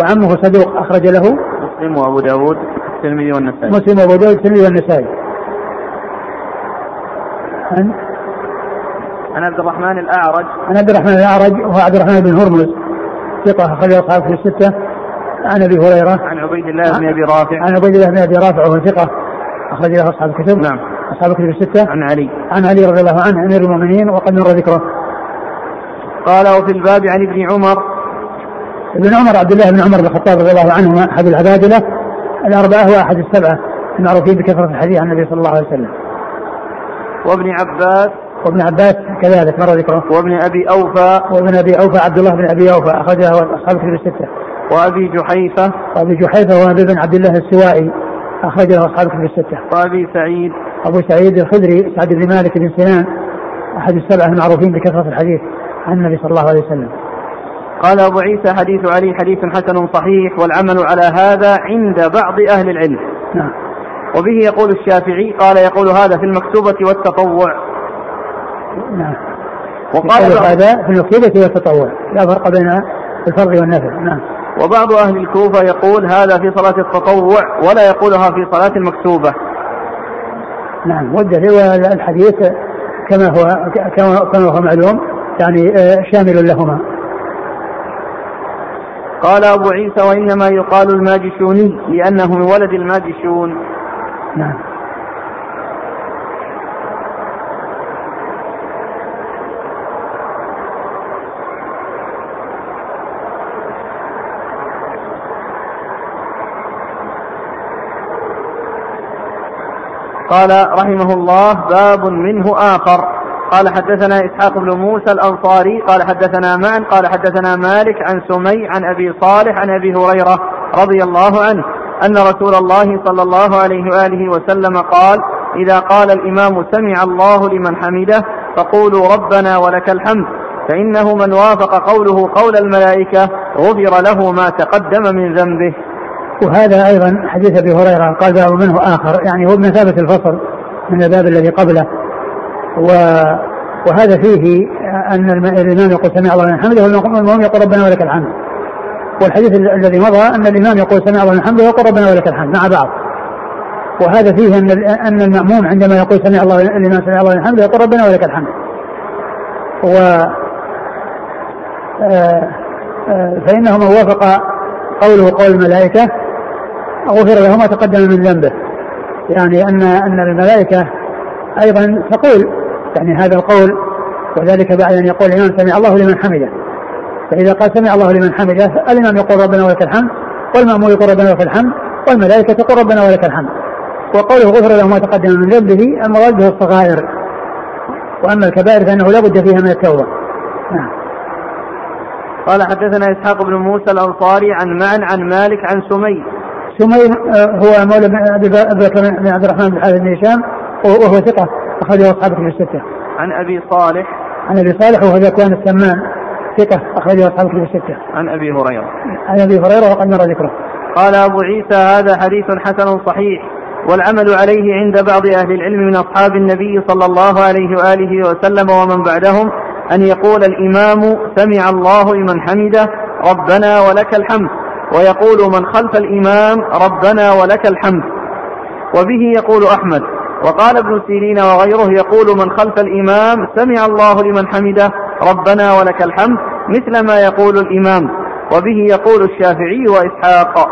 وعمه صدوق أخرج له مسلم وأبو داود الترمذي والنسائي. مسلم وأبو داود الترمذي والنسائي. عن عن عبد الرحمن الأعرج. عن عبد الرحمن الأعرج وهو عبد الرحمن بن هرمز. ثقة أخرج أصحابه في الستة. عن أبي هريرة. عن عبيد الله بن أبي رافع. عن عبيد الله بن أبي رافع وهو ثقة أخرج له أصحاب الكتب. نعم. أصحاب الكتب الستة. عن علي. عن علي رضي الله عنه أمير المؤمنين وقد مر ذكره. قال وفي الباب عن ابن عمر. ابن عمر عبد الله بن عمر بن الخطاب رضي الله عنهما أحد العبادلة الأربعة وأحد السبعة المعروفين بكثرة الحديث عن النبي صلى الله عليه وسلم. وابن عباس. وابن عباس كذلك مر ذكره. وابن أبي أوفى. وابن أبي أوفى عبد الله بن أبي أوفى أخرجه أصحاب الكتب الستة. وأبي جحيفة. وأبي جحيفة وابي بن عبد الله السوائي أخرجه أصحاب الكتب الستة. وأبي سعيد. أبو سعيد الخدري سعد بن مالك بن سنان أحد السبعة المعروفين بكثرة الحديث عن النبي صلى الله عليه وسلم. قال أبو عيسى حديث علي حديث حسن صحيح والعمل على هذا عند بعض أهل العلم. نعم. وبه يقول الشافعي قال يقول هذا في المكتوبة والتطوع. نعم. وقال هذا في المكتوبة والتطوع لا فرق بين الفرض والنفل نعم. وبعض أهل الكوفة يقول هذا في صلاة التطوع ولا يقولها في صلاة المكتوبة نعم. والدليل والحديث كما هو كما هو معلوم يعني آه، شامل لهما. قال أبو عيسى وإنما يقال الماجشوني لأنه من ولد الماجشون. نعم. قال رحمه الله باب منه آخر. قال حدثنا إسحاق بن موسى الأنصاري قال حدثنا معا قال حدثنا مالك عن سمي عن أبي صالح عن أبي هريرة رضي الله عنه أن رسول الله صلى الله عليه وآله وسلم قال إذا قال الإمام سمع الله لمن حمده فقولوا ربنا ولك الحمد فإنه من وافق قوله قول الملائكة غفر له ما تقدم من ذنبه. وهذا أيضا حديث أبي هريرة قال باب منه آخر يعني هو بمثابة الفصل من الباب الذي قبله. و وهذا فيه أن الإمام يقول سمع الله لمن حمده والمأموم يقول ربنا ولك الحمد. والحديث الذي مضى أن الإمام يقول سمع الله لمن حمده ويقول ربنا ولك الحمد مع بعض. وهذا فيه أن أن المأموم عندما يقول سمع الله الإمام سمع الله لمن حمده يقول ربنا ولك الحمد. و آه، آه، فإنه من وافق قوله قول الملائكة غفر له ما تقدم من ذنبه. يعني أن أن الملائكة أيضا تقول يعني هذا القول وذلك بعد أن يقول الإمام سمع الله لمن حمده. فإذا قال سمع الله لمن حمده الإمام يقول ربنا ولك الحمد والمأمور يقول ربنا ولك الحمد والملائكة تقول ربنا ولك الحمد. وقوله غفر له ما تقدم من ذنبه المراد به الصغائر. وأما الكبائر فإنه لا بد فيها من التوبة. نعم. قال حدثنا إسحاق بن موسى الأنصاري عن معن عن مالك عن سمي سمي آه، هو مولى أبي بكر بن عبد الرحمن بن حارث بن هشام وهو ثقة أخرجه أصحاب كتب الستة. عن أبي صالح عن أبي صالح وهو ذكوان السمان ثقة أخرجه أصحاب كتب الستة. عن أبي هريرة. عن أبي هريرة وقد مر ذكره. قال أبو عيسى هذا حديث حسن صحيح والعمل عليه عند بعض أهل العلم من أصحاب النبي صلى الله عليه وآله وسلم ومن بعدهم أن يقول الإمام سمع الله لمن حمده ربنا ولك الحمد ويقول من خلف الإمام ربنا ولك الحمد. وبه يقول أحمد. وقال ابن سيرين وغيره يقول من خلف الإمام سمع الله لمن حمده ربنا ولك الحمد مثل ما يقول الإمام. وبه يقول الشافعي وإسحاق.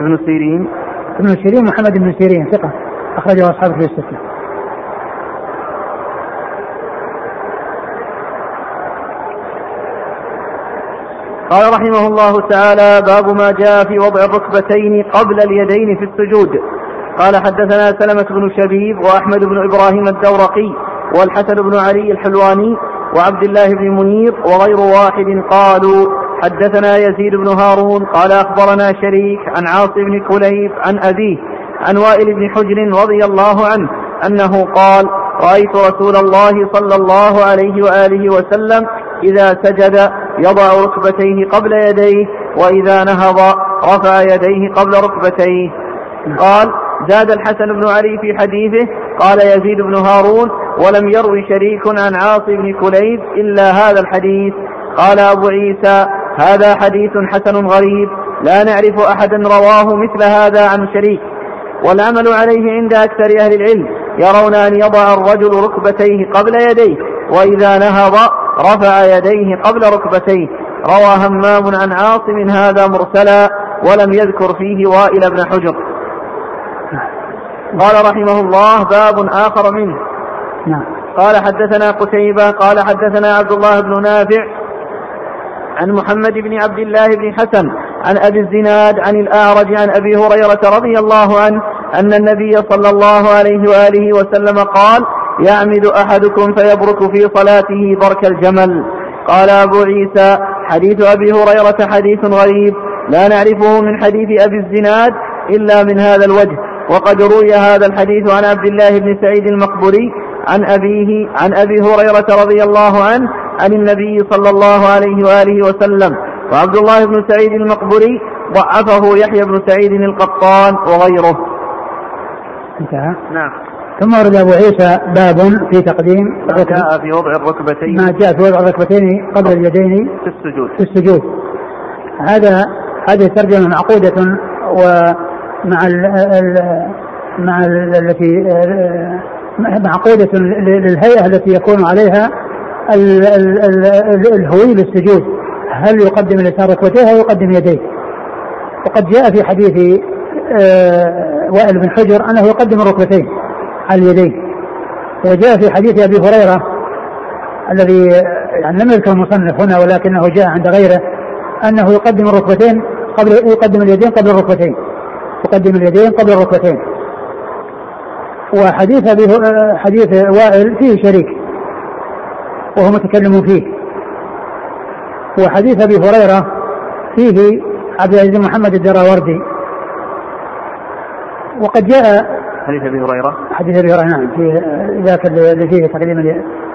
ابن سيرين. ابن سيرين محمد بن سيرين ثقة. أخرجه أصحابه في الستة قال رحمه الله تعالى باب ما جاء في وضع الركبتين قبل اليدين في السجود. قال حدثنا سلمة بن شبيب وأحمد بن إبراهيم الدورقي والحسن بن علي الحلواني وعبد الله بن منير وغير واحد قالوا حدثنا يزيد بن هارون قال أخبرنا شريك عن عاص بن كليب عن أبيه عن وائل بن حجر رضي الله عنه أنه قال رأيت رسول الله صلى الله عليه وآله وسلم إذا سجد يضع ركبتيه قبل يديه وإذا نهض رفع يديه قبل ركبتيه. قال زاد الحسن بن علي في حديثه قال يزيد بن هارون ولم يروي شريك عن عاص بن كليب إلا هذا الحديث. قال أبو عيسى هذا حديث حسن غريب لا نعرف أحدا رواه مثل هذا عن شريك. والعمل عليه عند أكثر أهل العلم يرون أن يضع الرجل ركبتيه قبل يديه وإذا نهض رفع يديه قبل ركبتيه. روى همام عن عاصم هذا مرسلا ولم يذكر فيه وائل بن حجر. قال رحمه الله باب آخر منه. نعم قال حدثنا قتيبة قال حدثنا عبد الله بن نافع عن محمد بن عبد الله بن حسن عن أبي الزناد عن الأعرج عن أبي هريرة رضي الله عنه أن النبي صلى الله عليه وآله وسلم قال يعمد أحدكم فيبرك في صلاته برك الجمل. قال أبو عيسى حديث أبي هريرة حديث غريب. لا نعرفه من حديث أبي الزناد إلا من هذا الوجه. وقد روي هذا الحديث عن عبد الله بن سعيد المقبري عن أبيه عن أبي هريرة رضي الله عنه عن النبي صلى الله عليه وآله وسلم. وعبد الله بن سعيد المقبري ضعفه يحيى بن سعيد القطان وغيره. انتهى. نعم. ثم ورد أبو عيسى باب في تقديم ما جاء في وضع الركبتين. ما جاء في وضع الركبتين قبل اليدين في السجود. في السجود. هذا هذه ترجمة معقودة ومع ال ال مع ال التي معقودة للهيئة التي يكون عليها الهوي للسجود. هل يقدم اليسار ركبتيه أو يقدم يديه؟ وقد جاء في حديث آه، وائل بن حجر أنه يقدم الركبتين. اليدين وجاء في حديث أبي هريرة الذي يعني لم يذكر المصنف هنا ولكنه جاء عند غيره أنه يقدم الركبتين قبل يقدم اليدين قبل الركبتين. يقدم اليدين قبل الركبتين. وحديث أبي حديث وائل فيه شريك وهو متكلم فيه. وحديث أبي هريرة فيه عبد العزيز محمد الدراوردي. وقد جاء حديث أبي هريرة؟ حديث أبي هريرة نعم في ذاك اللي فيه تقديم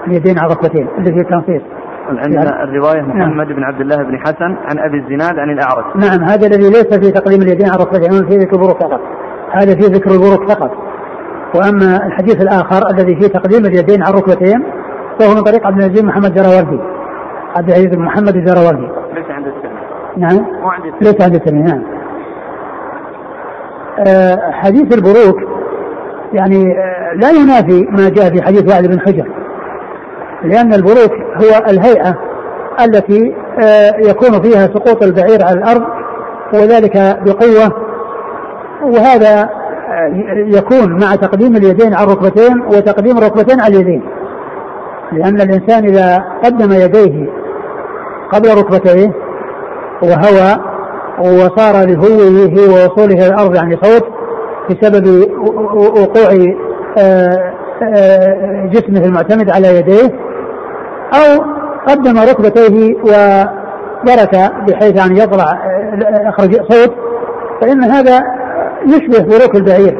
اليدين على الركبتين اللي فيه التنصيص. عندنا يعني الرواية نعم. محمد نعم. بن عبد الله بن حسن عن أبي الزناد عن الأعرج. نعم هذا الذي ليس في تقديم اليدين على الركبتين في ذكر البروك فقط. هذا في ذكر البروك فقط. وأما الحديث الآخر الذي فيه تقديم اليدين على الركبتين فهو من طريق عبد العزيز محمد الدراوردي عبد العزيز بن محمد الدراوردي ليس عند السنة نعم. ليس عند السنة نعم. آه حديث البروك يعني آه لا ينافي ما جاء في حديث وائل بن حجر. لأن البروك هو الهيئة التي آه، يكون فيها سقوط البعير على الأرض وذلك بقوة. وهذا آه، يكون مع تقديم اليدين على الركبتين وتقديم الركبتين على اليدين. لأن الإنسان إذا قدم يديه قبل ركبتيه وهوى وصار لهويه ووصوله إلى الأرض يعني صوت بسبب وقوع آه، جسمه المعتمد على يديه أو قدم ركبتيه وبرك بحيث أن يطلع أخرج صوت فإن هذا يشبه بروك البعير.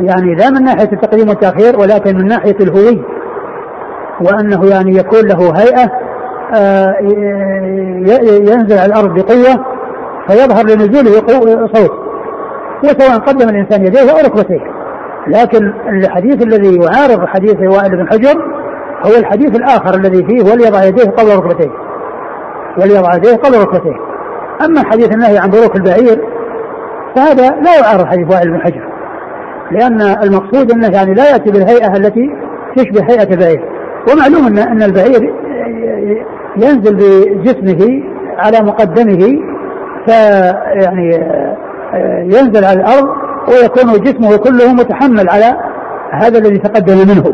يعني لا من ناحية التقديم والتأخير ولكن من ناحية الهوي وأنه يعني يكون له هيئة آه، ينزل على الأرض بقوة فيظهر لنزوله صوت. وسواء قدم الإنسان يديه أو ركبتيه. لكن الحديث الذي يعارض حديث وائل بن حجر هو الحديث الآخر الذي فيه وليضع يديه قبل ركبتيه. وليضع يديه قبل ركبتيه. أما حديث النهي عن بروك البعير فهذا لا يعارض حديث وائل بن حجر. لأن المقصود أنه يعني لا يأتي بالهيئة التي تشبه هيئة البعير. ومعلوم أن أن البعير ينزل بجسمه على مقدمه فيعني ينزل على الأرض ويكون جسمه كله متحمل على هذا الذي تقدم منه.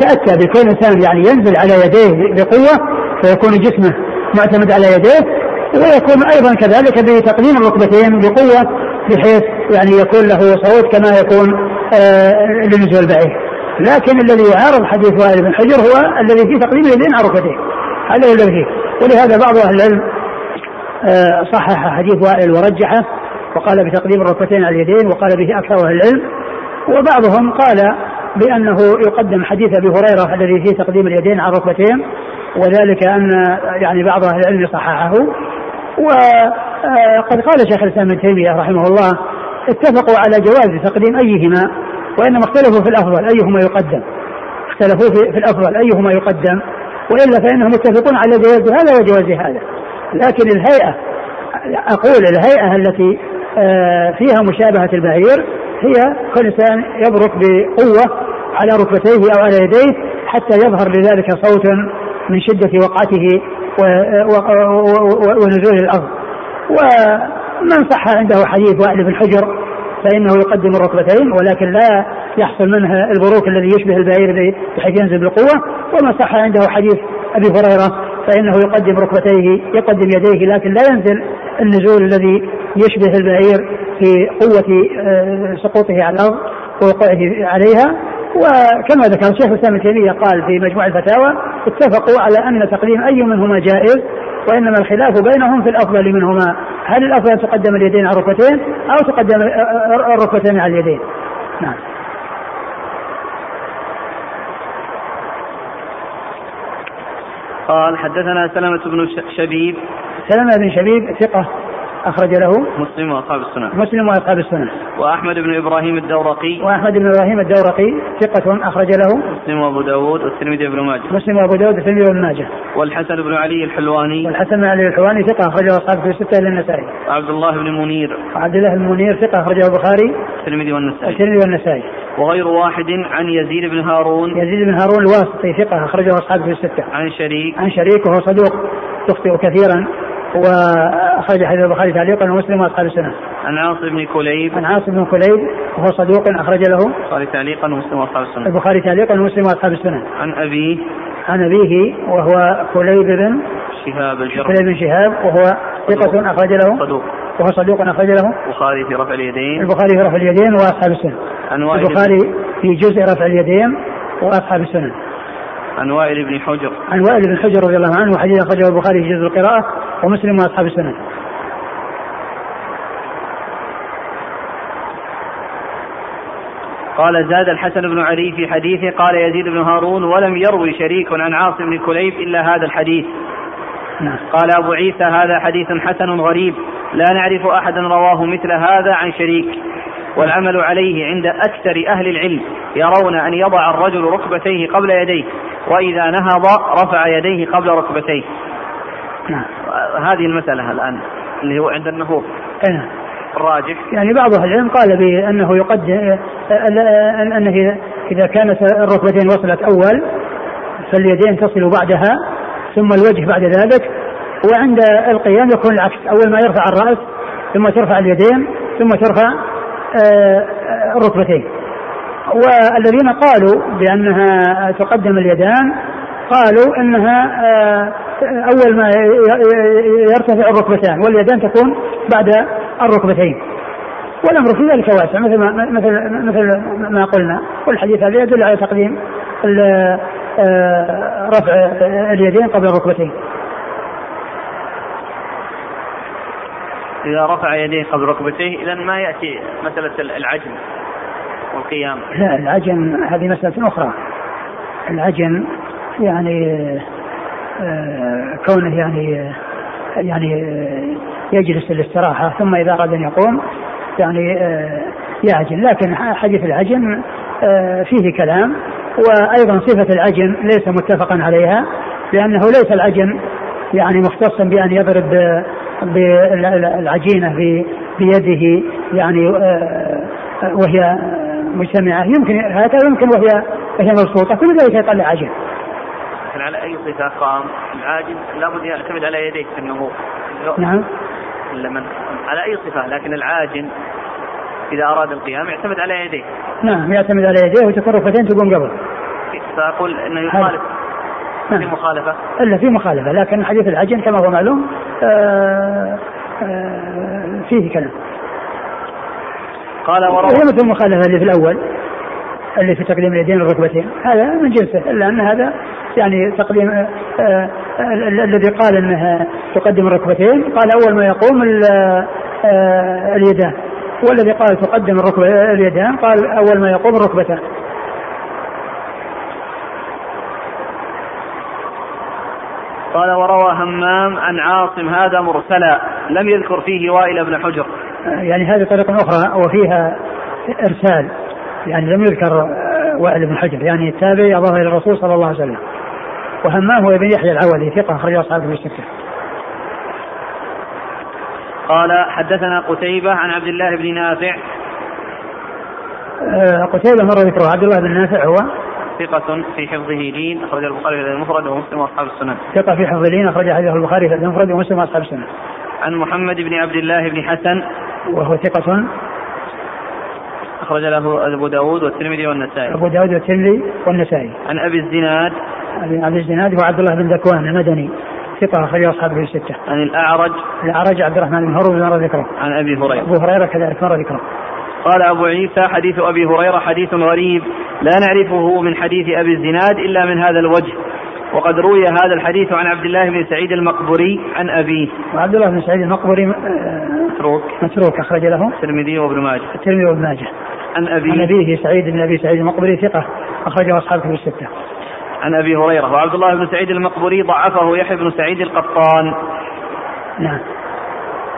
تأتى بكون إنسان يعني ينزل على يديه بقوة فيكون جسمه معتمد على يديه ويكون أيضا كذلك بتقديم الركبتين بقوة بحيث يعني يكون له صوت كما يكون آه لنزول البعير. لكن الذي يعارض حديث وائل بن حجر هو الذي فيه تقديم اليدين على الركبتين هذا الذي ولهذا بعض أهل العلم آه صحح حديث وائل ورجحه وقال بتقديم الركبتين على اليدين وقال به أكثر أهل العلم. وبعضهم قال بأنه يقدم حديث أبي هريرة الذي فيه تقديم اليدين على الركبتين وذلك أن يعني بعض أهل العلم صححه. وقد قال شيخ الإسلام ابن تيمية رحمه الله اتفقوا على جواز تقديم أيهما وإنما اختلفوا في الأفضل أيهما يقدم. اختلفوا في, الأفضل أيهما يقدم. وإلا فإنهم متفقون على جواز هذا وجواز هذا. لكن الهيئة أقول الهيئة التي آه، فيها مشابهة البعير هي كل إنسان يبرك بقوة على ركبتيه أو على يديه حتى يظهر لذلك صوت من شدة وقعته ونزول الأرض. ومن صح عنده حديث وائل بن حجر فإنه يقدم الركبتين ولكن لا يحصل منها البروك الذي يشبه البعير بحيث ينزل بالقوة وما صح عنده حديث أبي هريرة فإنه يقدم ركبتيه يقدم يديه لكن لا ينزل النزول الذي يشبه البعير في قوة آه، سقوطه على الأرض ووقوعه عليها. وكما ذكر الشيخ الإسلام ابن تيمية قال في مجموع الفتاوى اتفقوا على أن تقديم أي منهما جائز وإنما الخلاف بينهم في الأفضل منهما. هل الأفضل أن تقدم اليدين على الركبتين أو تقدم الركبتين على اليدين؟ نعم. قال حدثنا سلمة بن شبيب. سلمة بن شبيب ثقة. أخرج له مسلم وأصحاب السنن مسلم وأصحاب السنن وأحمد بن إبراهيم الدورقي. وأحمد بن إبراهيم الدورقي ثقة أخرج له مسلم وأبو داود والترمذي وابن ماجه. مسلم وأبو داود والترمذي وابن ماجه. والحسن بن علي الحلواني. والحسن بن علي الحلواني ثقة أخرجه أصحاب في الستة إلى النسائي. وعبد الله بن منير. وعبد الله بن منير ثقة أخرجه البخاري. الترمذي والنسائي. والترمذي والنسائي. وغير واحد عن يزيد بن هارون. يزيد بن هارون الواسطي ثقة أخرجه أصحاب في الستة. عن شريك. عن شريك وهو صدوق يخطئ كثيرا. وأخرج حديث البخاري تعليقا ومسلم وأصحاب السنة. عن عاصم بن كليب. عن عاصم بن كليب وهو صدوق أخرج له. البخاري تعليقا ومسلم وأصحاب السنن البخاري تعليقا ومسلم وأصحاب السنة. عن أبيه. عن أبيه وهو كليب بن شهاب الجرح. كليب بن شهاب وهو ثقة أخرج له. صدوق. وهو صدوق أخرج له. البخاري في رفع اليدين. البخاري في رفع اليدين وأصحاب السنة. عن البخاري في جزء رفع اليدين وأصحاب السنة. عن وائل بن حجر. عن وائل بن حجر رضي الله عنه وحديث أخرجه البخاري في جزء القراءة ومسلم وأصحاب السنة قال زاد الحسن بن علي في حديثه قال يزيد بن هارون ولم يروي شريك عن عاصم بن كليب إلا هذا الحديث. نعم. قال أبو عيسى هذا حديث حسن غريب لا نعرف أحدا رواه مثل هذا عن شريك. والعمل عليه عند أكثر أهل العلم يرون أن يضع الرجل ركبتيه قبل يديه. وإذا نهض رفع يديه قبل ركبتيه. نعم. هذه المسألة الآن اللي هو عند النهوض. نعم الراجح. يعني بعض أهل العلم قال بأنه يقدم أنه اذا كانت الركبتين وصلت أول فاليدين تصل بعدها ثم الوجه بعد ذلك وعند القيام يكون العكس. أول ما يرفع الرأس ثم ترفع اليدين ثم ترفع آه، آه، الركبتين والذين قالوا بأنها تقدم اليدان قالوا إنها آه، أول ما يرتفع الركبتان واليدان تكون بعد الركبتين. والأمر في ذلك واسع مثل ما مثل مثل ما قلنا. والحديث هذا يدل على تقديم آه، رفع اليدين قبل الركبتين. إذا رفع يديه قبل ركبتيه اذا ما يأتي مسألة العجم. والقيام لا العجن هذه مسألة أخرى. العجن يعني آه، كونه يعني يعني آه، يجلس للاستراحة ثم إذا أراد أن يقوم يعني آه، يعجن لكن حديث العجن فيه كلام وأيضا صفة العجن ليس متفقا عليها لأنه ليس العجن يعني مختصا بأن يضرب بالعجينة بيده يعني وهي مجتمعة. يمكن هكذا يمكن وهي وهي مبسوطة. كل ذلك يطلع عجن لكن على أي صفه قام العاجز لابد يعتمد على يديه في النهوض نعم. لمن على أي صفة؟ لكن العاجن إذا أراد القيام يعتمد على يديه. نعم يعتمد على يديه وتكون ركبتين تقوم قبل فأقول انه يخالف. في نعم. مخالفة. إلا في مخالفة. لكن حديث العجن كما هو معلوم آه، آه، فيه كلام. قال وروى. مثل المخالفة اللي في الأول اللي في تقديم اليدين والركبتين هذا من جنسه إلا أن هذا يعني تقديم آه، آه، ال- الذي قال أنها تقدم الركبتين. قال أول ما يقوم آه، اليدان والذي قال تقدم الركبة اليدان قال أول ما يقوم الركبتان قال وروى همام عن عاصم هذا مرسلا لم يذكر فيه وائل بن حجر. يعني هذه طريقة أخرى وفيها إرسال يعني لم يذكر آه، وائل بن حجر يعني التابعي أضاف إلى الرسول صلى الله عليه وسلم. وهمام هو ابن يحيى العولي ثقة أخرج أصحابه في الستة. قال حدثنا قتيبة عن عبد الله بن نافع. آه، قتيبة مر ذكره. عبد الله بن نافع هو؟ ثقة في حفظه لين أخرج البخاري في المفرد ومسلم وأصحاب السنن. ثقة في حفظ الدين أخرج حديثه البخاري في المفرد ومسلم وأصحاب السنة عن محمد بن عبد الله بن حسن. وهو ثقة. أخرج له أبو داود والترمذي والنسائي. أبو داود والترمذي والنسائي. عن أبي الزناد. عن عبد الزناد وعبد الله بن ذكوان المدني. ثقة أخرج أصحابه الستة. عن الأعرج. الأعرج عبد الرحمن بن هروب مر ذكره. عن أبي هريرة. أبو هريرة كذلك مر ذكره. قال أبو عيسى حديث أبي هريرة حديث غريب. لا نعرفه من حديث أبي الزناد إلا من هذا الوجه. وقد روي هذا الحديث عن عبد الله بن سعيد المقبري عن أبيه. وعبد الله بن سعيد المقبري آه، متروك. متروك أخرج له. الترمذي وابن ماجه. الترمذي وابن ماجه. عن عن أبيه أبيه سعيد بن أبي سعيد المقبري ثقة أخرجه أصحابه في الستة. عن أبي هريرة. وعبد الله بن سعيد المقبري ضعفه يحيى بن سعيد القطان. نعم.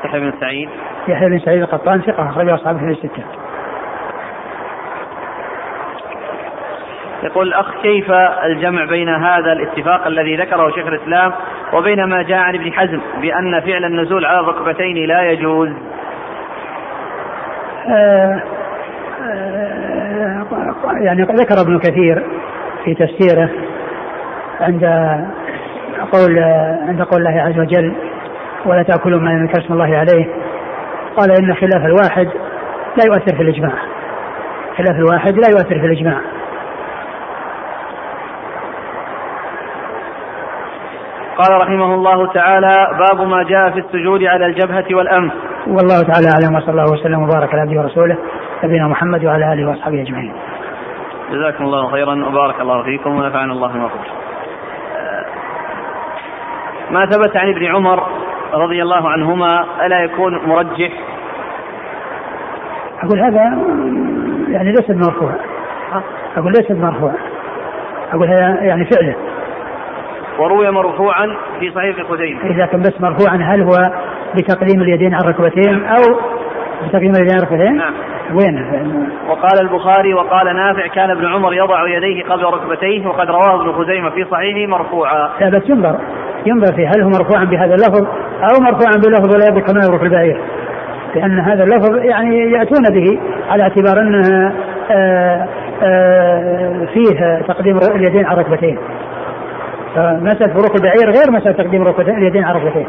يحيى بن سعيد. يحيى بن سعيد القطان ثقة أخرجه أصحابه في الستة. يقول الأخ كيف الجمع بين هذا الاتفاق الذي ذكره شيخ الإسلام وبين ما جاء عن ابن حزم بأن فعل النزول على الركبتين لا يجوز؟ آه آه يعني ذكر ابن كثير في تفسيره عند قول عند قول الله عز وجل ولا تأكلوا ما لم اسم الله عليه. قال إن خلاف الواحد لا يؤثر في الإجماع. خلاف الواحد لا يؤثر في الإجماع. قال رحمه الله تعالى باب ما جاء في السجود على الجبهة والأنف. والله تعالى أعلم وصلى الله وسلم وبارك على عبده ورسوله نبينا محمد وعلى آله وأصحابه أجمعين. جزاكم الله خيرا وبارك الله فيكم ونفعنا الله بما ما ثبت عن ابن عمر رضي الله عنهما ألا يكون مرجح؟ أقول هذا يعني ليس بمرفوع. أقول ليس بمرفوع. أقول هذا يعني فعله. وروي مرفوعا في صحيح خزيمة إذا كان بس مرفوعا هل هو بتقديم اليدين على الركبتين أو بتقديم اليدين على الركبتين؟ نعم وين؟ وقال البخاري وقال نافع كان ابن عمر يضع يديه قبل ركبتيه وقد رواه ابن خزيمة في صحيحه مرفوعا. لا بس ينظر ينظر في هل هو مرفوعا بهذا اللفظ أو مرفوعا بلفظ ولا يبقى كما يروح البعير. لأن هذا اللفظ يعني يأتون به على اعتبار أنه آه، آه، فيه تقديم اليدين على الركبتين. فمسألة فروق البعير غير مسألة تقديم اليدين على الركبتين.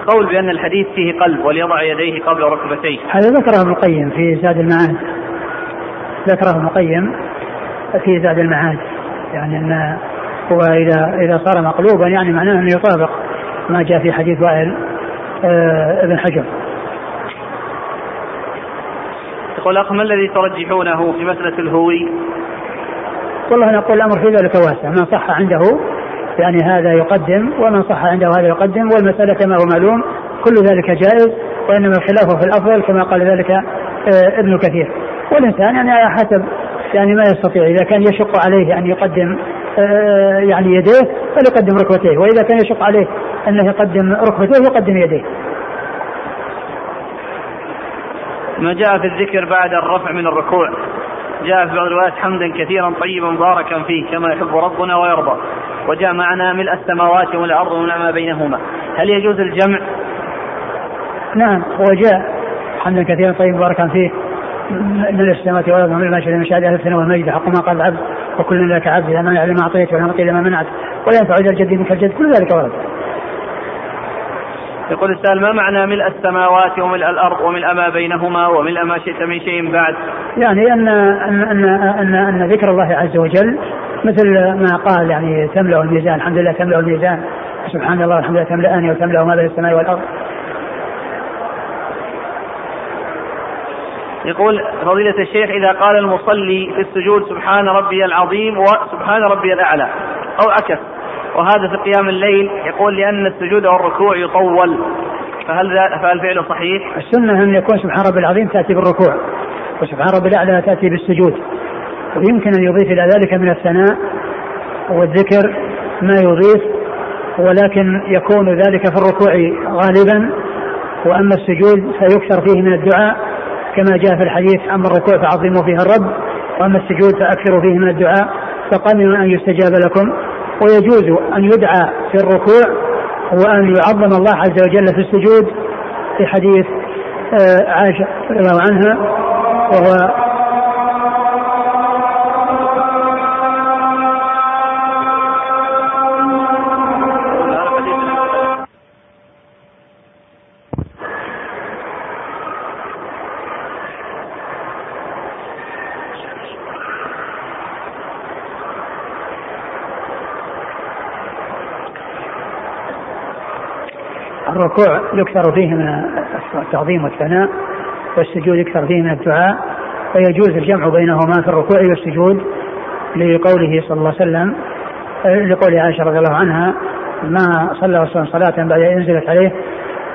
القول بأن الحديث فيه قلب وليضع يديه قبل ركبتيه. هذا ذكره ابن القيم في زاد المعاد. ذكره ابن القيم في زاد المعاد. يعني أن هو إذا إذا صار مقلوبا يعني معناه أنه يطابق ما جاء في حديث وائل آه ابن حجر. يقول أخ ما الذي ترجحونه في مسألة الهوي؟ والله نقول الأمر في ذلك واسع من صح عنده يعني هذا يقدم ومن صح عنده هذا يقدم والمسألة كما هو معلوم كل ذلك جائز وإنما الخلاف في الأفضل كما قال ذلك آه، ابن كثير. والإنسان يعني على حسب يعني ما يستطيع. إذا كان يشق عليه أن يقدم آه، يعني يديه فليقدم ركبتيه وإذا كان يشق عليه أنه يقدم ركبتيه يقدم يديه. ما جاء في الذكر بعد الرفع من الركوع. جاء في بعض الروايات حمدا كثيرا طيبا مباركا فيه كما يحب ربنا ويرضى. وجاء معنا ملء السماوات والأرض ومن ما بينهما. هل يجوز الجمع؟ نعم هو جاء. حمدا كثيرا طيبا مباركا فيه من السماوات والأرض ومن ما شهد من شهاده أهل والمجد. حق ما قال العبد وكلنا لك عبد لا مانع لما أعطيت ولا معطي لما منعت. ولا ينفع ذا الجد منك الجد كل ذلك ورد. يقول السائل ما معنى ملء السماوات وملء الأرض وملء ما بينهما وملء ما شئت من شيء بعد؟ يعني ان ان ان ان, أن ذكر الله عز وجل مثل ما قال يعني تملأ الميزان الحمد لله تملأ الميزان سبحان الله الحمد لله تملأني وتملأ ما بين السماء والأرض. يقول فضيلة الشيخ إذا قال المصلي في السجود سبحان ربي العظيم وسبحان ربي الأعلى أو عكس وهذا في قيام الليل يقول لأن السجود والركوع يطول فهل فهل فعله صحيح؟ السنة أن يكون سبحان ربي العظيم تأتي بالركوع وسبحان ربي الأعلى تأتي بالسجود ويمكن أن يضيف إلى ذلك من الثناء والذكر ما يضيف ولكن يكون ذلك في الركوع غالبا وأما السجود فيكثر فيه من الدعاء كما جاء في الحديث أما الركوع فعظموا فيها الرب وأما السجود فأكثروا فيه من الدعاء فقمنوا أن يستجاب لكم. ويجوز أن يدعى في الركوع وأن يعظم الله عز وجل في السجود في حديث آه، عائشة رضي الله عنها وهو الركوع يكثر فيه من التعظيم والثناء والسجود يكثر فيه من الدعاء ويجوز الجمع بينهما في الركوع والسجود لقوله صلى الله عليه وسلم لقول عائشة رضي الله عنها ما صلى وسلم صلاة بعد أن أنزلت عليه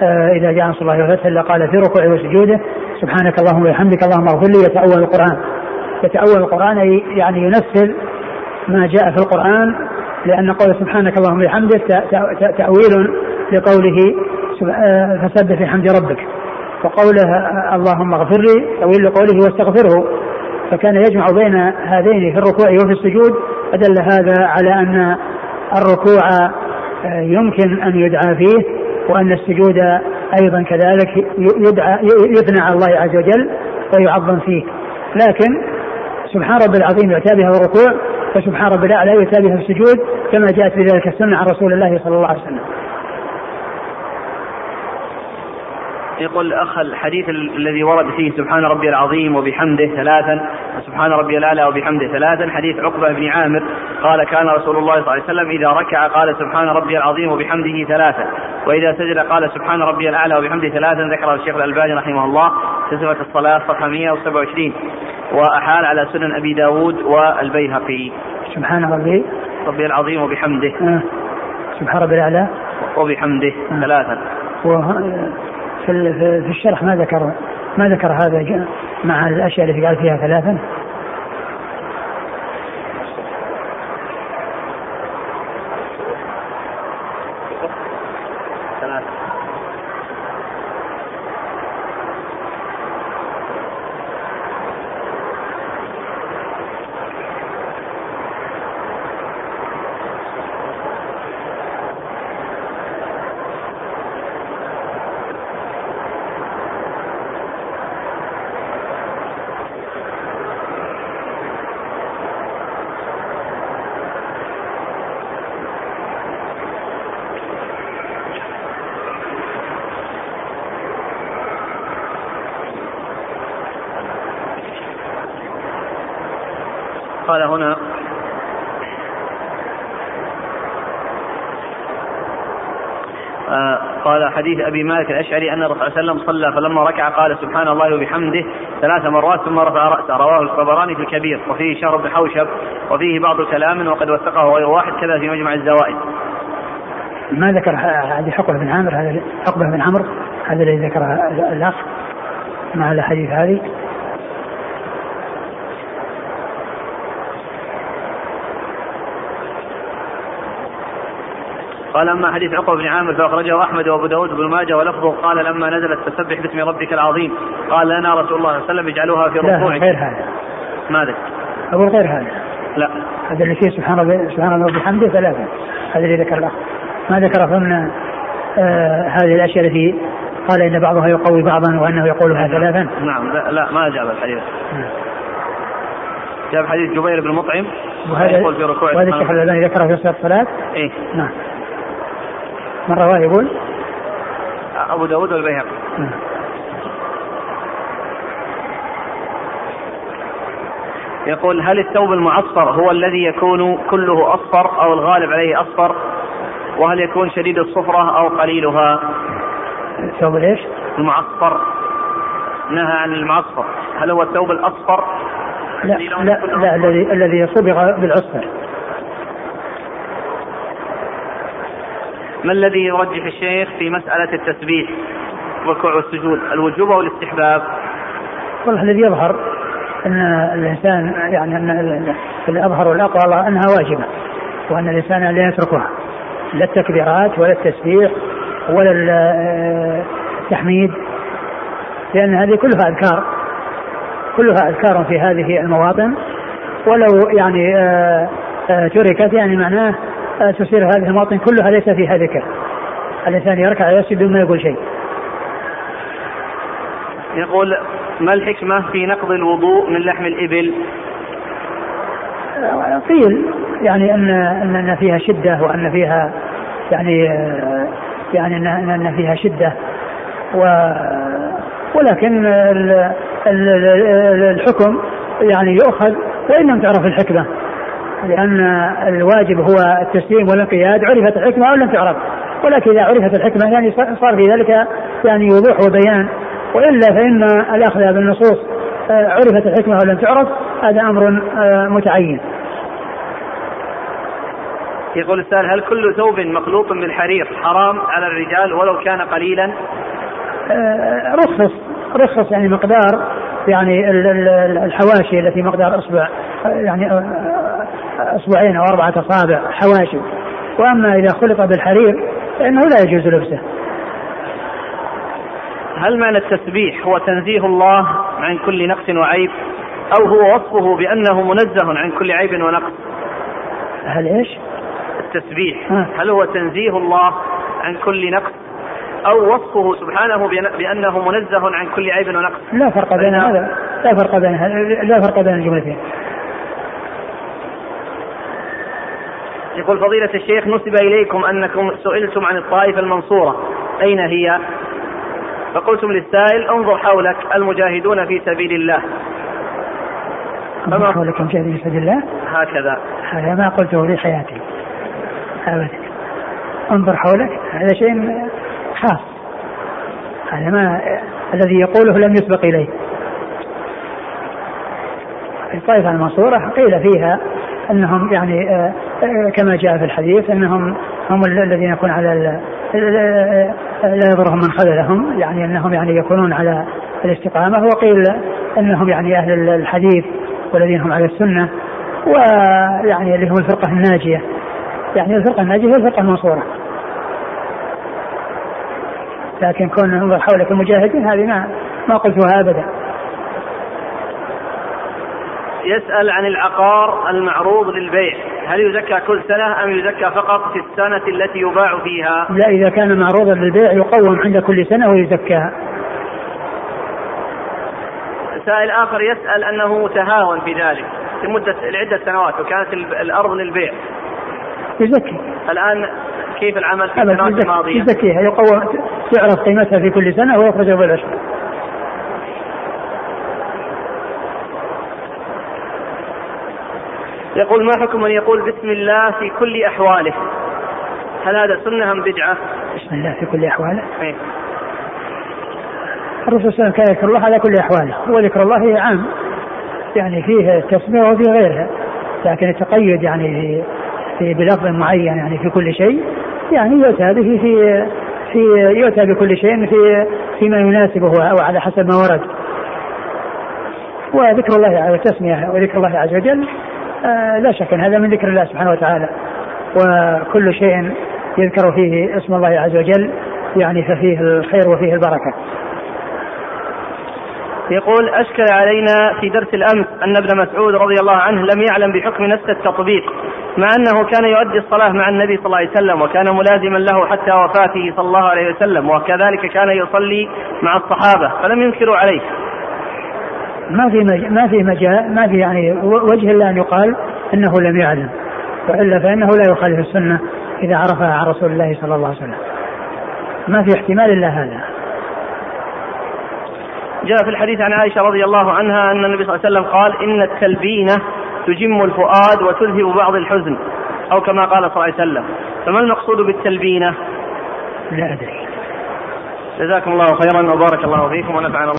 آه، إذا جاء نصر الله والفتح إلا قال في ركوعه وسجوده سبحانك اللهم وبحمدك اللهم اغفر لي. يتأول القرآن. يتأول القرآن يعني ينفذ ما جاء في القرآن لأن قول سبحانك اللهم وبحمدك تأويل لقوله فسبح بحمد ربك. وقوله آه، اللهم اغفر لي طويل لقوله واستغفره. فكان يجمع بين هذين في الركوع وفي السجود. فدل هذا على أن الركوع آه، يمكن أن يدعى فيه وأن السجود أيضا كذلك يدعى يثنى على الله عز وجل ويعظم فيه. لكن سبحان رب العظيم يؤتى بها الركوع وسبحان رب الأعلى يؤتى بها السجود كما جاءت بذلك السنة عن رسول الله صلى الله عليه وسلم. يقول الأخ الحديث الذي ورد فيه سبحان ربي العظيم وبحمده ثلاثا وسبحان ربي الأعلى وبحمده ثلاثا حديث عقبة بن عامر قال كان رسول الله صلى الله عليه وسلم إذا ركع قال سبحان ربي العظيم وبحمده ثلاثا وإذا سجد قال سبحان ربي الأعلى وبحمده ثلاثا ذكر الشيخ الألباني رحمه الله في صفة الصلاة صفحة 127 وأحال على سنن أبي داود والبيهقي. سبحان ربي. ربي العظيم وبحمده. آه. سبحان ربي الأعلى. وبحمده آه. ثلاثا. في الشرح ما ذكر ما ذكر هذا مع الأشياء التي قال فيها ثلاثا قال هنا آه قال حديث أبي مالك الأشعري أن الرسول صلى الله عليه وسلم صلى فلما ركع قال سبحان الله وبحمده ثلاث مرات ثم رفع رأسه رواه الطبراني في الكبير وفيه شهر بن حوشب وفيه بعض كلام وقد وثقه غير واحد كذا في مجمع الزوائد. ما ذكر هذه حقبة بن عامر هذا حقبة بن عمرو هذا الذي ذكره الأخ مع الاحاديث هذه قال أما حديث عقبة بن عامر فأخرجه أحمد وأبو داود بن ماجه ولفظه قال لما نزلت فسبح باسم ربك العظيم. قال لنا رسول الله صلى الله عليه وسلم اجعلوها في ركوعك. غير هذا. ماذا؟ أقول غير هذا. لا. هذا اللي فيه سبحان الله سبحان الله وبحمده ثلاثة هذا اللي ذكر الأخ. ما ذكر ضمن آه هذه الأشياء التي قال إن بعضها يقوي بعضا وأنه يقولها ثلاثا. نعم. لا, لا ما جاب الحديث. نعم. جاب حديث جبير بن مطعم. وهذا يقول في ركوع وهذا الشيخ الألباني ذكره في صلاه الصلاة. إيه. نعم. من رواه يقول؟ أبو داود والبيهقي. نعم. يقول هل الثوب المعصفر هو الذي يكون كله أصفر أو الغالب عليه أصفر؟ وهل يكون شديد الصفرة أو قليلها؟ الثوب إيش؟ المعصفر. نهى عن المعصفر. هل هو الثوب الأصفر؟ لا لا, لا الذي الذي صبغ بالعصفر. ما الذي يرجح الشيخ في مسألة التسبيح الركوع والسجود؟ الوجوب أو الاستحباب؟ والله الذي يظهر أن الإنسان يعني أن الأظهر والأقوى أنها واجبة وأن الإنسان لا يتركها لا التكبيرات ولا التسبيح ولا التحميد لأن هذه كلها أذكار كلها أذكار في هذه المواطن ولو يعني آه، آه، تركت يعني معناه تصير هذه المواطن كلها ليس فيها ذكر. الإنسان يركع ويسجد بدون ما يقول شيء. يقول ما الحكمة في نقض الوضوء من لحم الإبل؟ قيل يعني ان ان فيها شدة وأن فيها يعني يعني ان فيها شدة. و ولكن الحكم يعني يؤخذ وإن لم تعرف الحكمة لأن الواجب هو التسليم والانقياد. عرفت الحكمة أو لم تعرف. ولكن إذا عرفت الحكمة يعني صار في ذلك يعني وضوح وبيان. وإلا فإن الأخذ بالنصوص آه، عرفت الحكمة ولم تعرف هذا أمر آه، متعين. يقول السائل هل كل ثوب مخلوط بالحرير حرام على الرجال ولو كان قليلا؟ آه، رخص. رخص يعني مقدار يعني الحواشي التي مقدار اصبع يعني اصبعين أو أربعة أصابع حواشي وأما إذا خلط بالحرير فإنه لا يجوز لبسه. هل معنى التسبيح هو تنزيه الله عن كل نقص وعيب أو هو وصفه بأنه منزه عن كل عيب ونقص؟ هل إيش؟ التسبيح هل هو تنزيه الله عن كل نقص أو وصفه سبحانه بأنه منزه عن كل عيب ونقص؟ لا فرق بين هذا لا فرق بين لا فرق بين الجملتين. يقول فضيلة الشيخ نسب إليكم أنكم سئلتم عن الطائفة المنصورة. أين هي؟ فقلتم للسائل انظر حولك المجاهدون في سبيل الله. أنظر حولك المجاهدين في سبيل الله؟ هكذا. هذا ما قلته في حياتي. أبدا. انظر حولك. هذا شيء خاص. هذا ما الذي يقوله لم يسبق إليه. الطائفة المنصورة قيل فيها أنهم يعني آه، آه، كما جاء في الحديث أنهم هم الذين يكون على لا يضرهم من خذلهم يعني أنهم يعني يكونون على الاستقامة وقيل أنهم يعني أهل الحديث والذين هم على السنة ويعني اللي هم الفرقة الناجية. يعني الفرقة الناجية هي الفرقة المنصورة. لكن كون انظر حولك المجاهدين هذه ما ما قلتها أبدا. يسأل عن العقار المعروض للبيع. هل يزكى كل سنة أم يزكى فقط في السنة التي يباع فيها؟ لا إذا كان معروضا للبيع يقوم عند كل سنة ويزكى. سائل آخر يسأل أنه تهاون في ذلك لمدة لعدة سنوات وكانت الأرض للبيع. يزكي. الآن كيف العمل في السنوات الماضية؟ يزكيها. يقوم تعرف قيمتها في كل سنة ويخرج بالعشر يقول ما حكم من يقول بسم الله في كل أحواله؟ هل هذا سنة أم بدعة؟ بسم الله في كل أحواله. إيه؟ الرسول صلى الله عليه وسلم كان يذكر الله على كل أحواله. وذكر الله عام. يعني فيه التسمية وفيه غيرها. لكن التقيد يعني في, في بلفظ معين يعني في كل شيء يعني يؤتى به في في يؤتى بكل شيء في فيما يناسبه أو على حسب ما ورد. وذكر الله على التسميه وذكر الله عز وجل. لا شك إن هذا من ذكر الله سبحانه وتعالى وكل شيء يذكر فيه اسم الله عز وجل يعني ففيه الخير وفيه البركة. يقول أشكل علينا في درس الأمس أن ابن مسعود رضي الله عنه لم يعلم بحكم نفس التطبيق مع أنه كان يؤدي الصلاة مع النبي صلى الله عليه وسلم وكان ملازما له حتى وفاته صلى الله عليه وسلم وكذلك كان يصلي مع الصحابة فلم ينكروا عليه ما في ما في مجال ما في يعني وجه إلا أن يقال أنه لم يعلم وإلا فإنه لا يخالف السنة إذا عرفها عن رسول الله صلى الله عليه وسلم. ما في احتمال إلا هذا. جاء في الحديث عن عائشة رضي الله عنها أن النبي صلى الله عليه وسلم قال إن التلبينة تجم الفؤاد وتذهب بعض الحزن أو كما قال صلى الله عليه وسلم فما المقصود بالتلبينة؟ لا أدري. جزاكم الله خيرا وبارك الله فيكم ونفعنا الله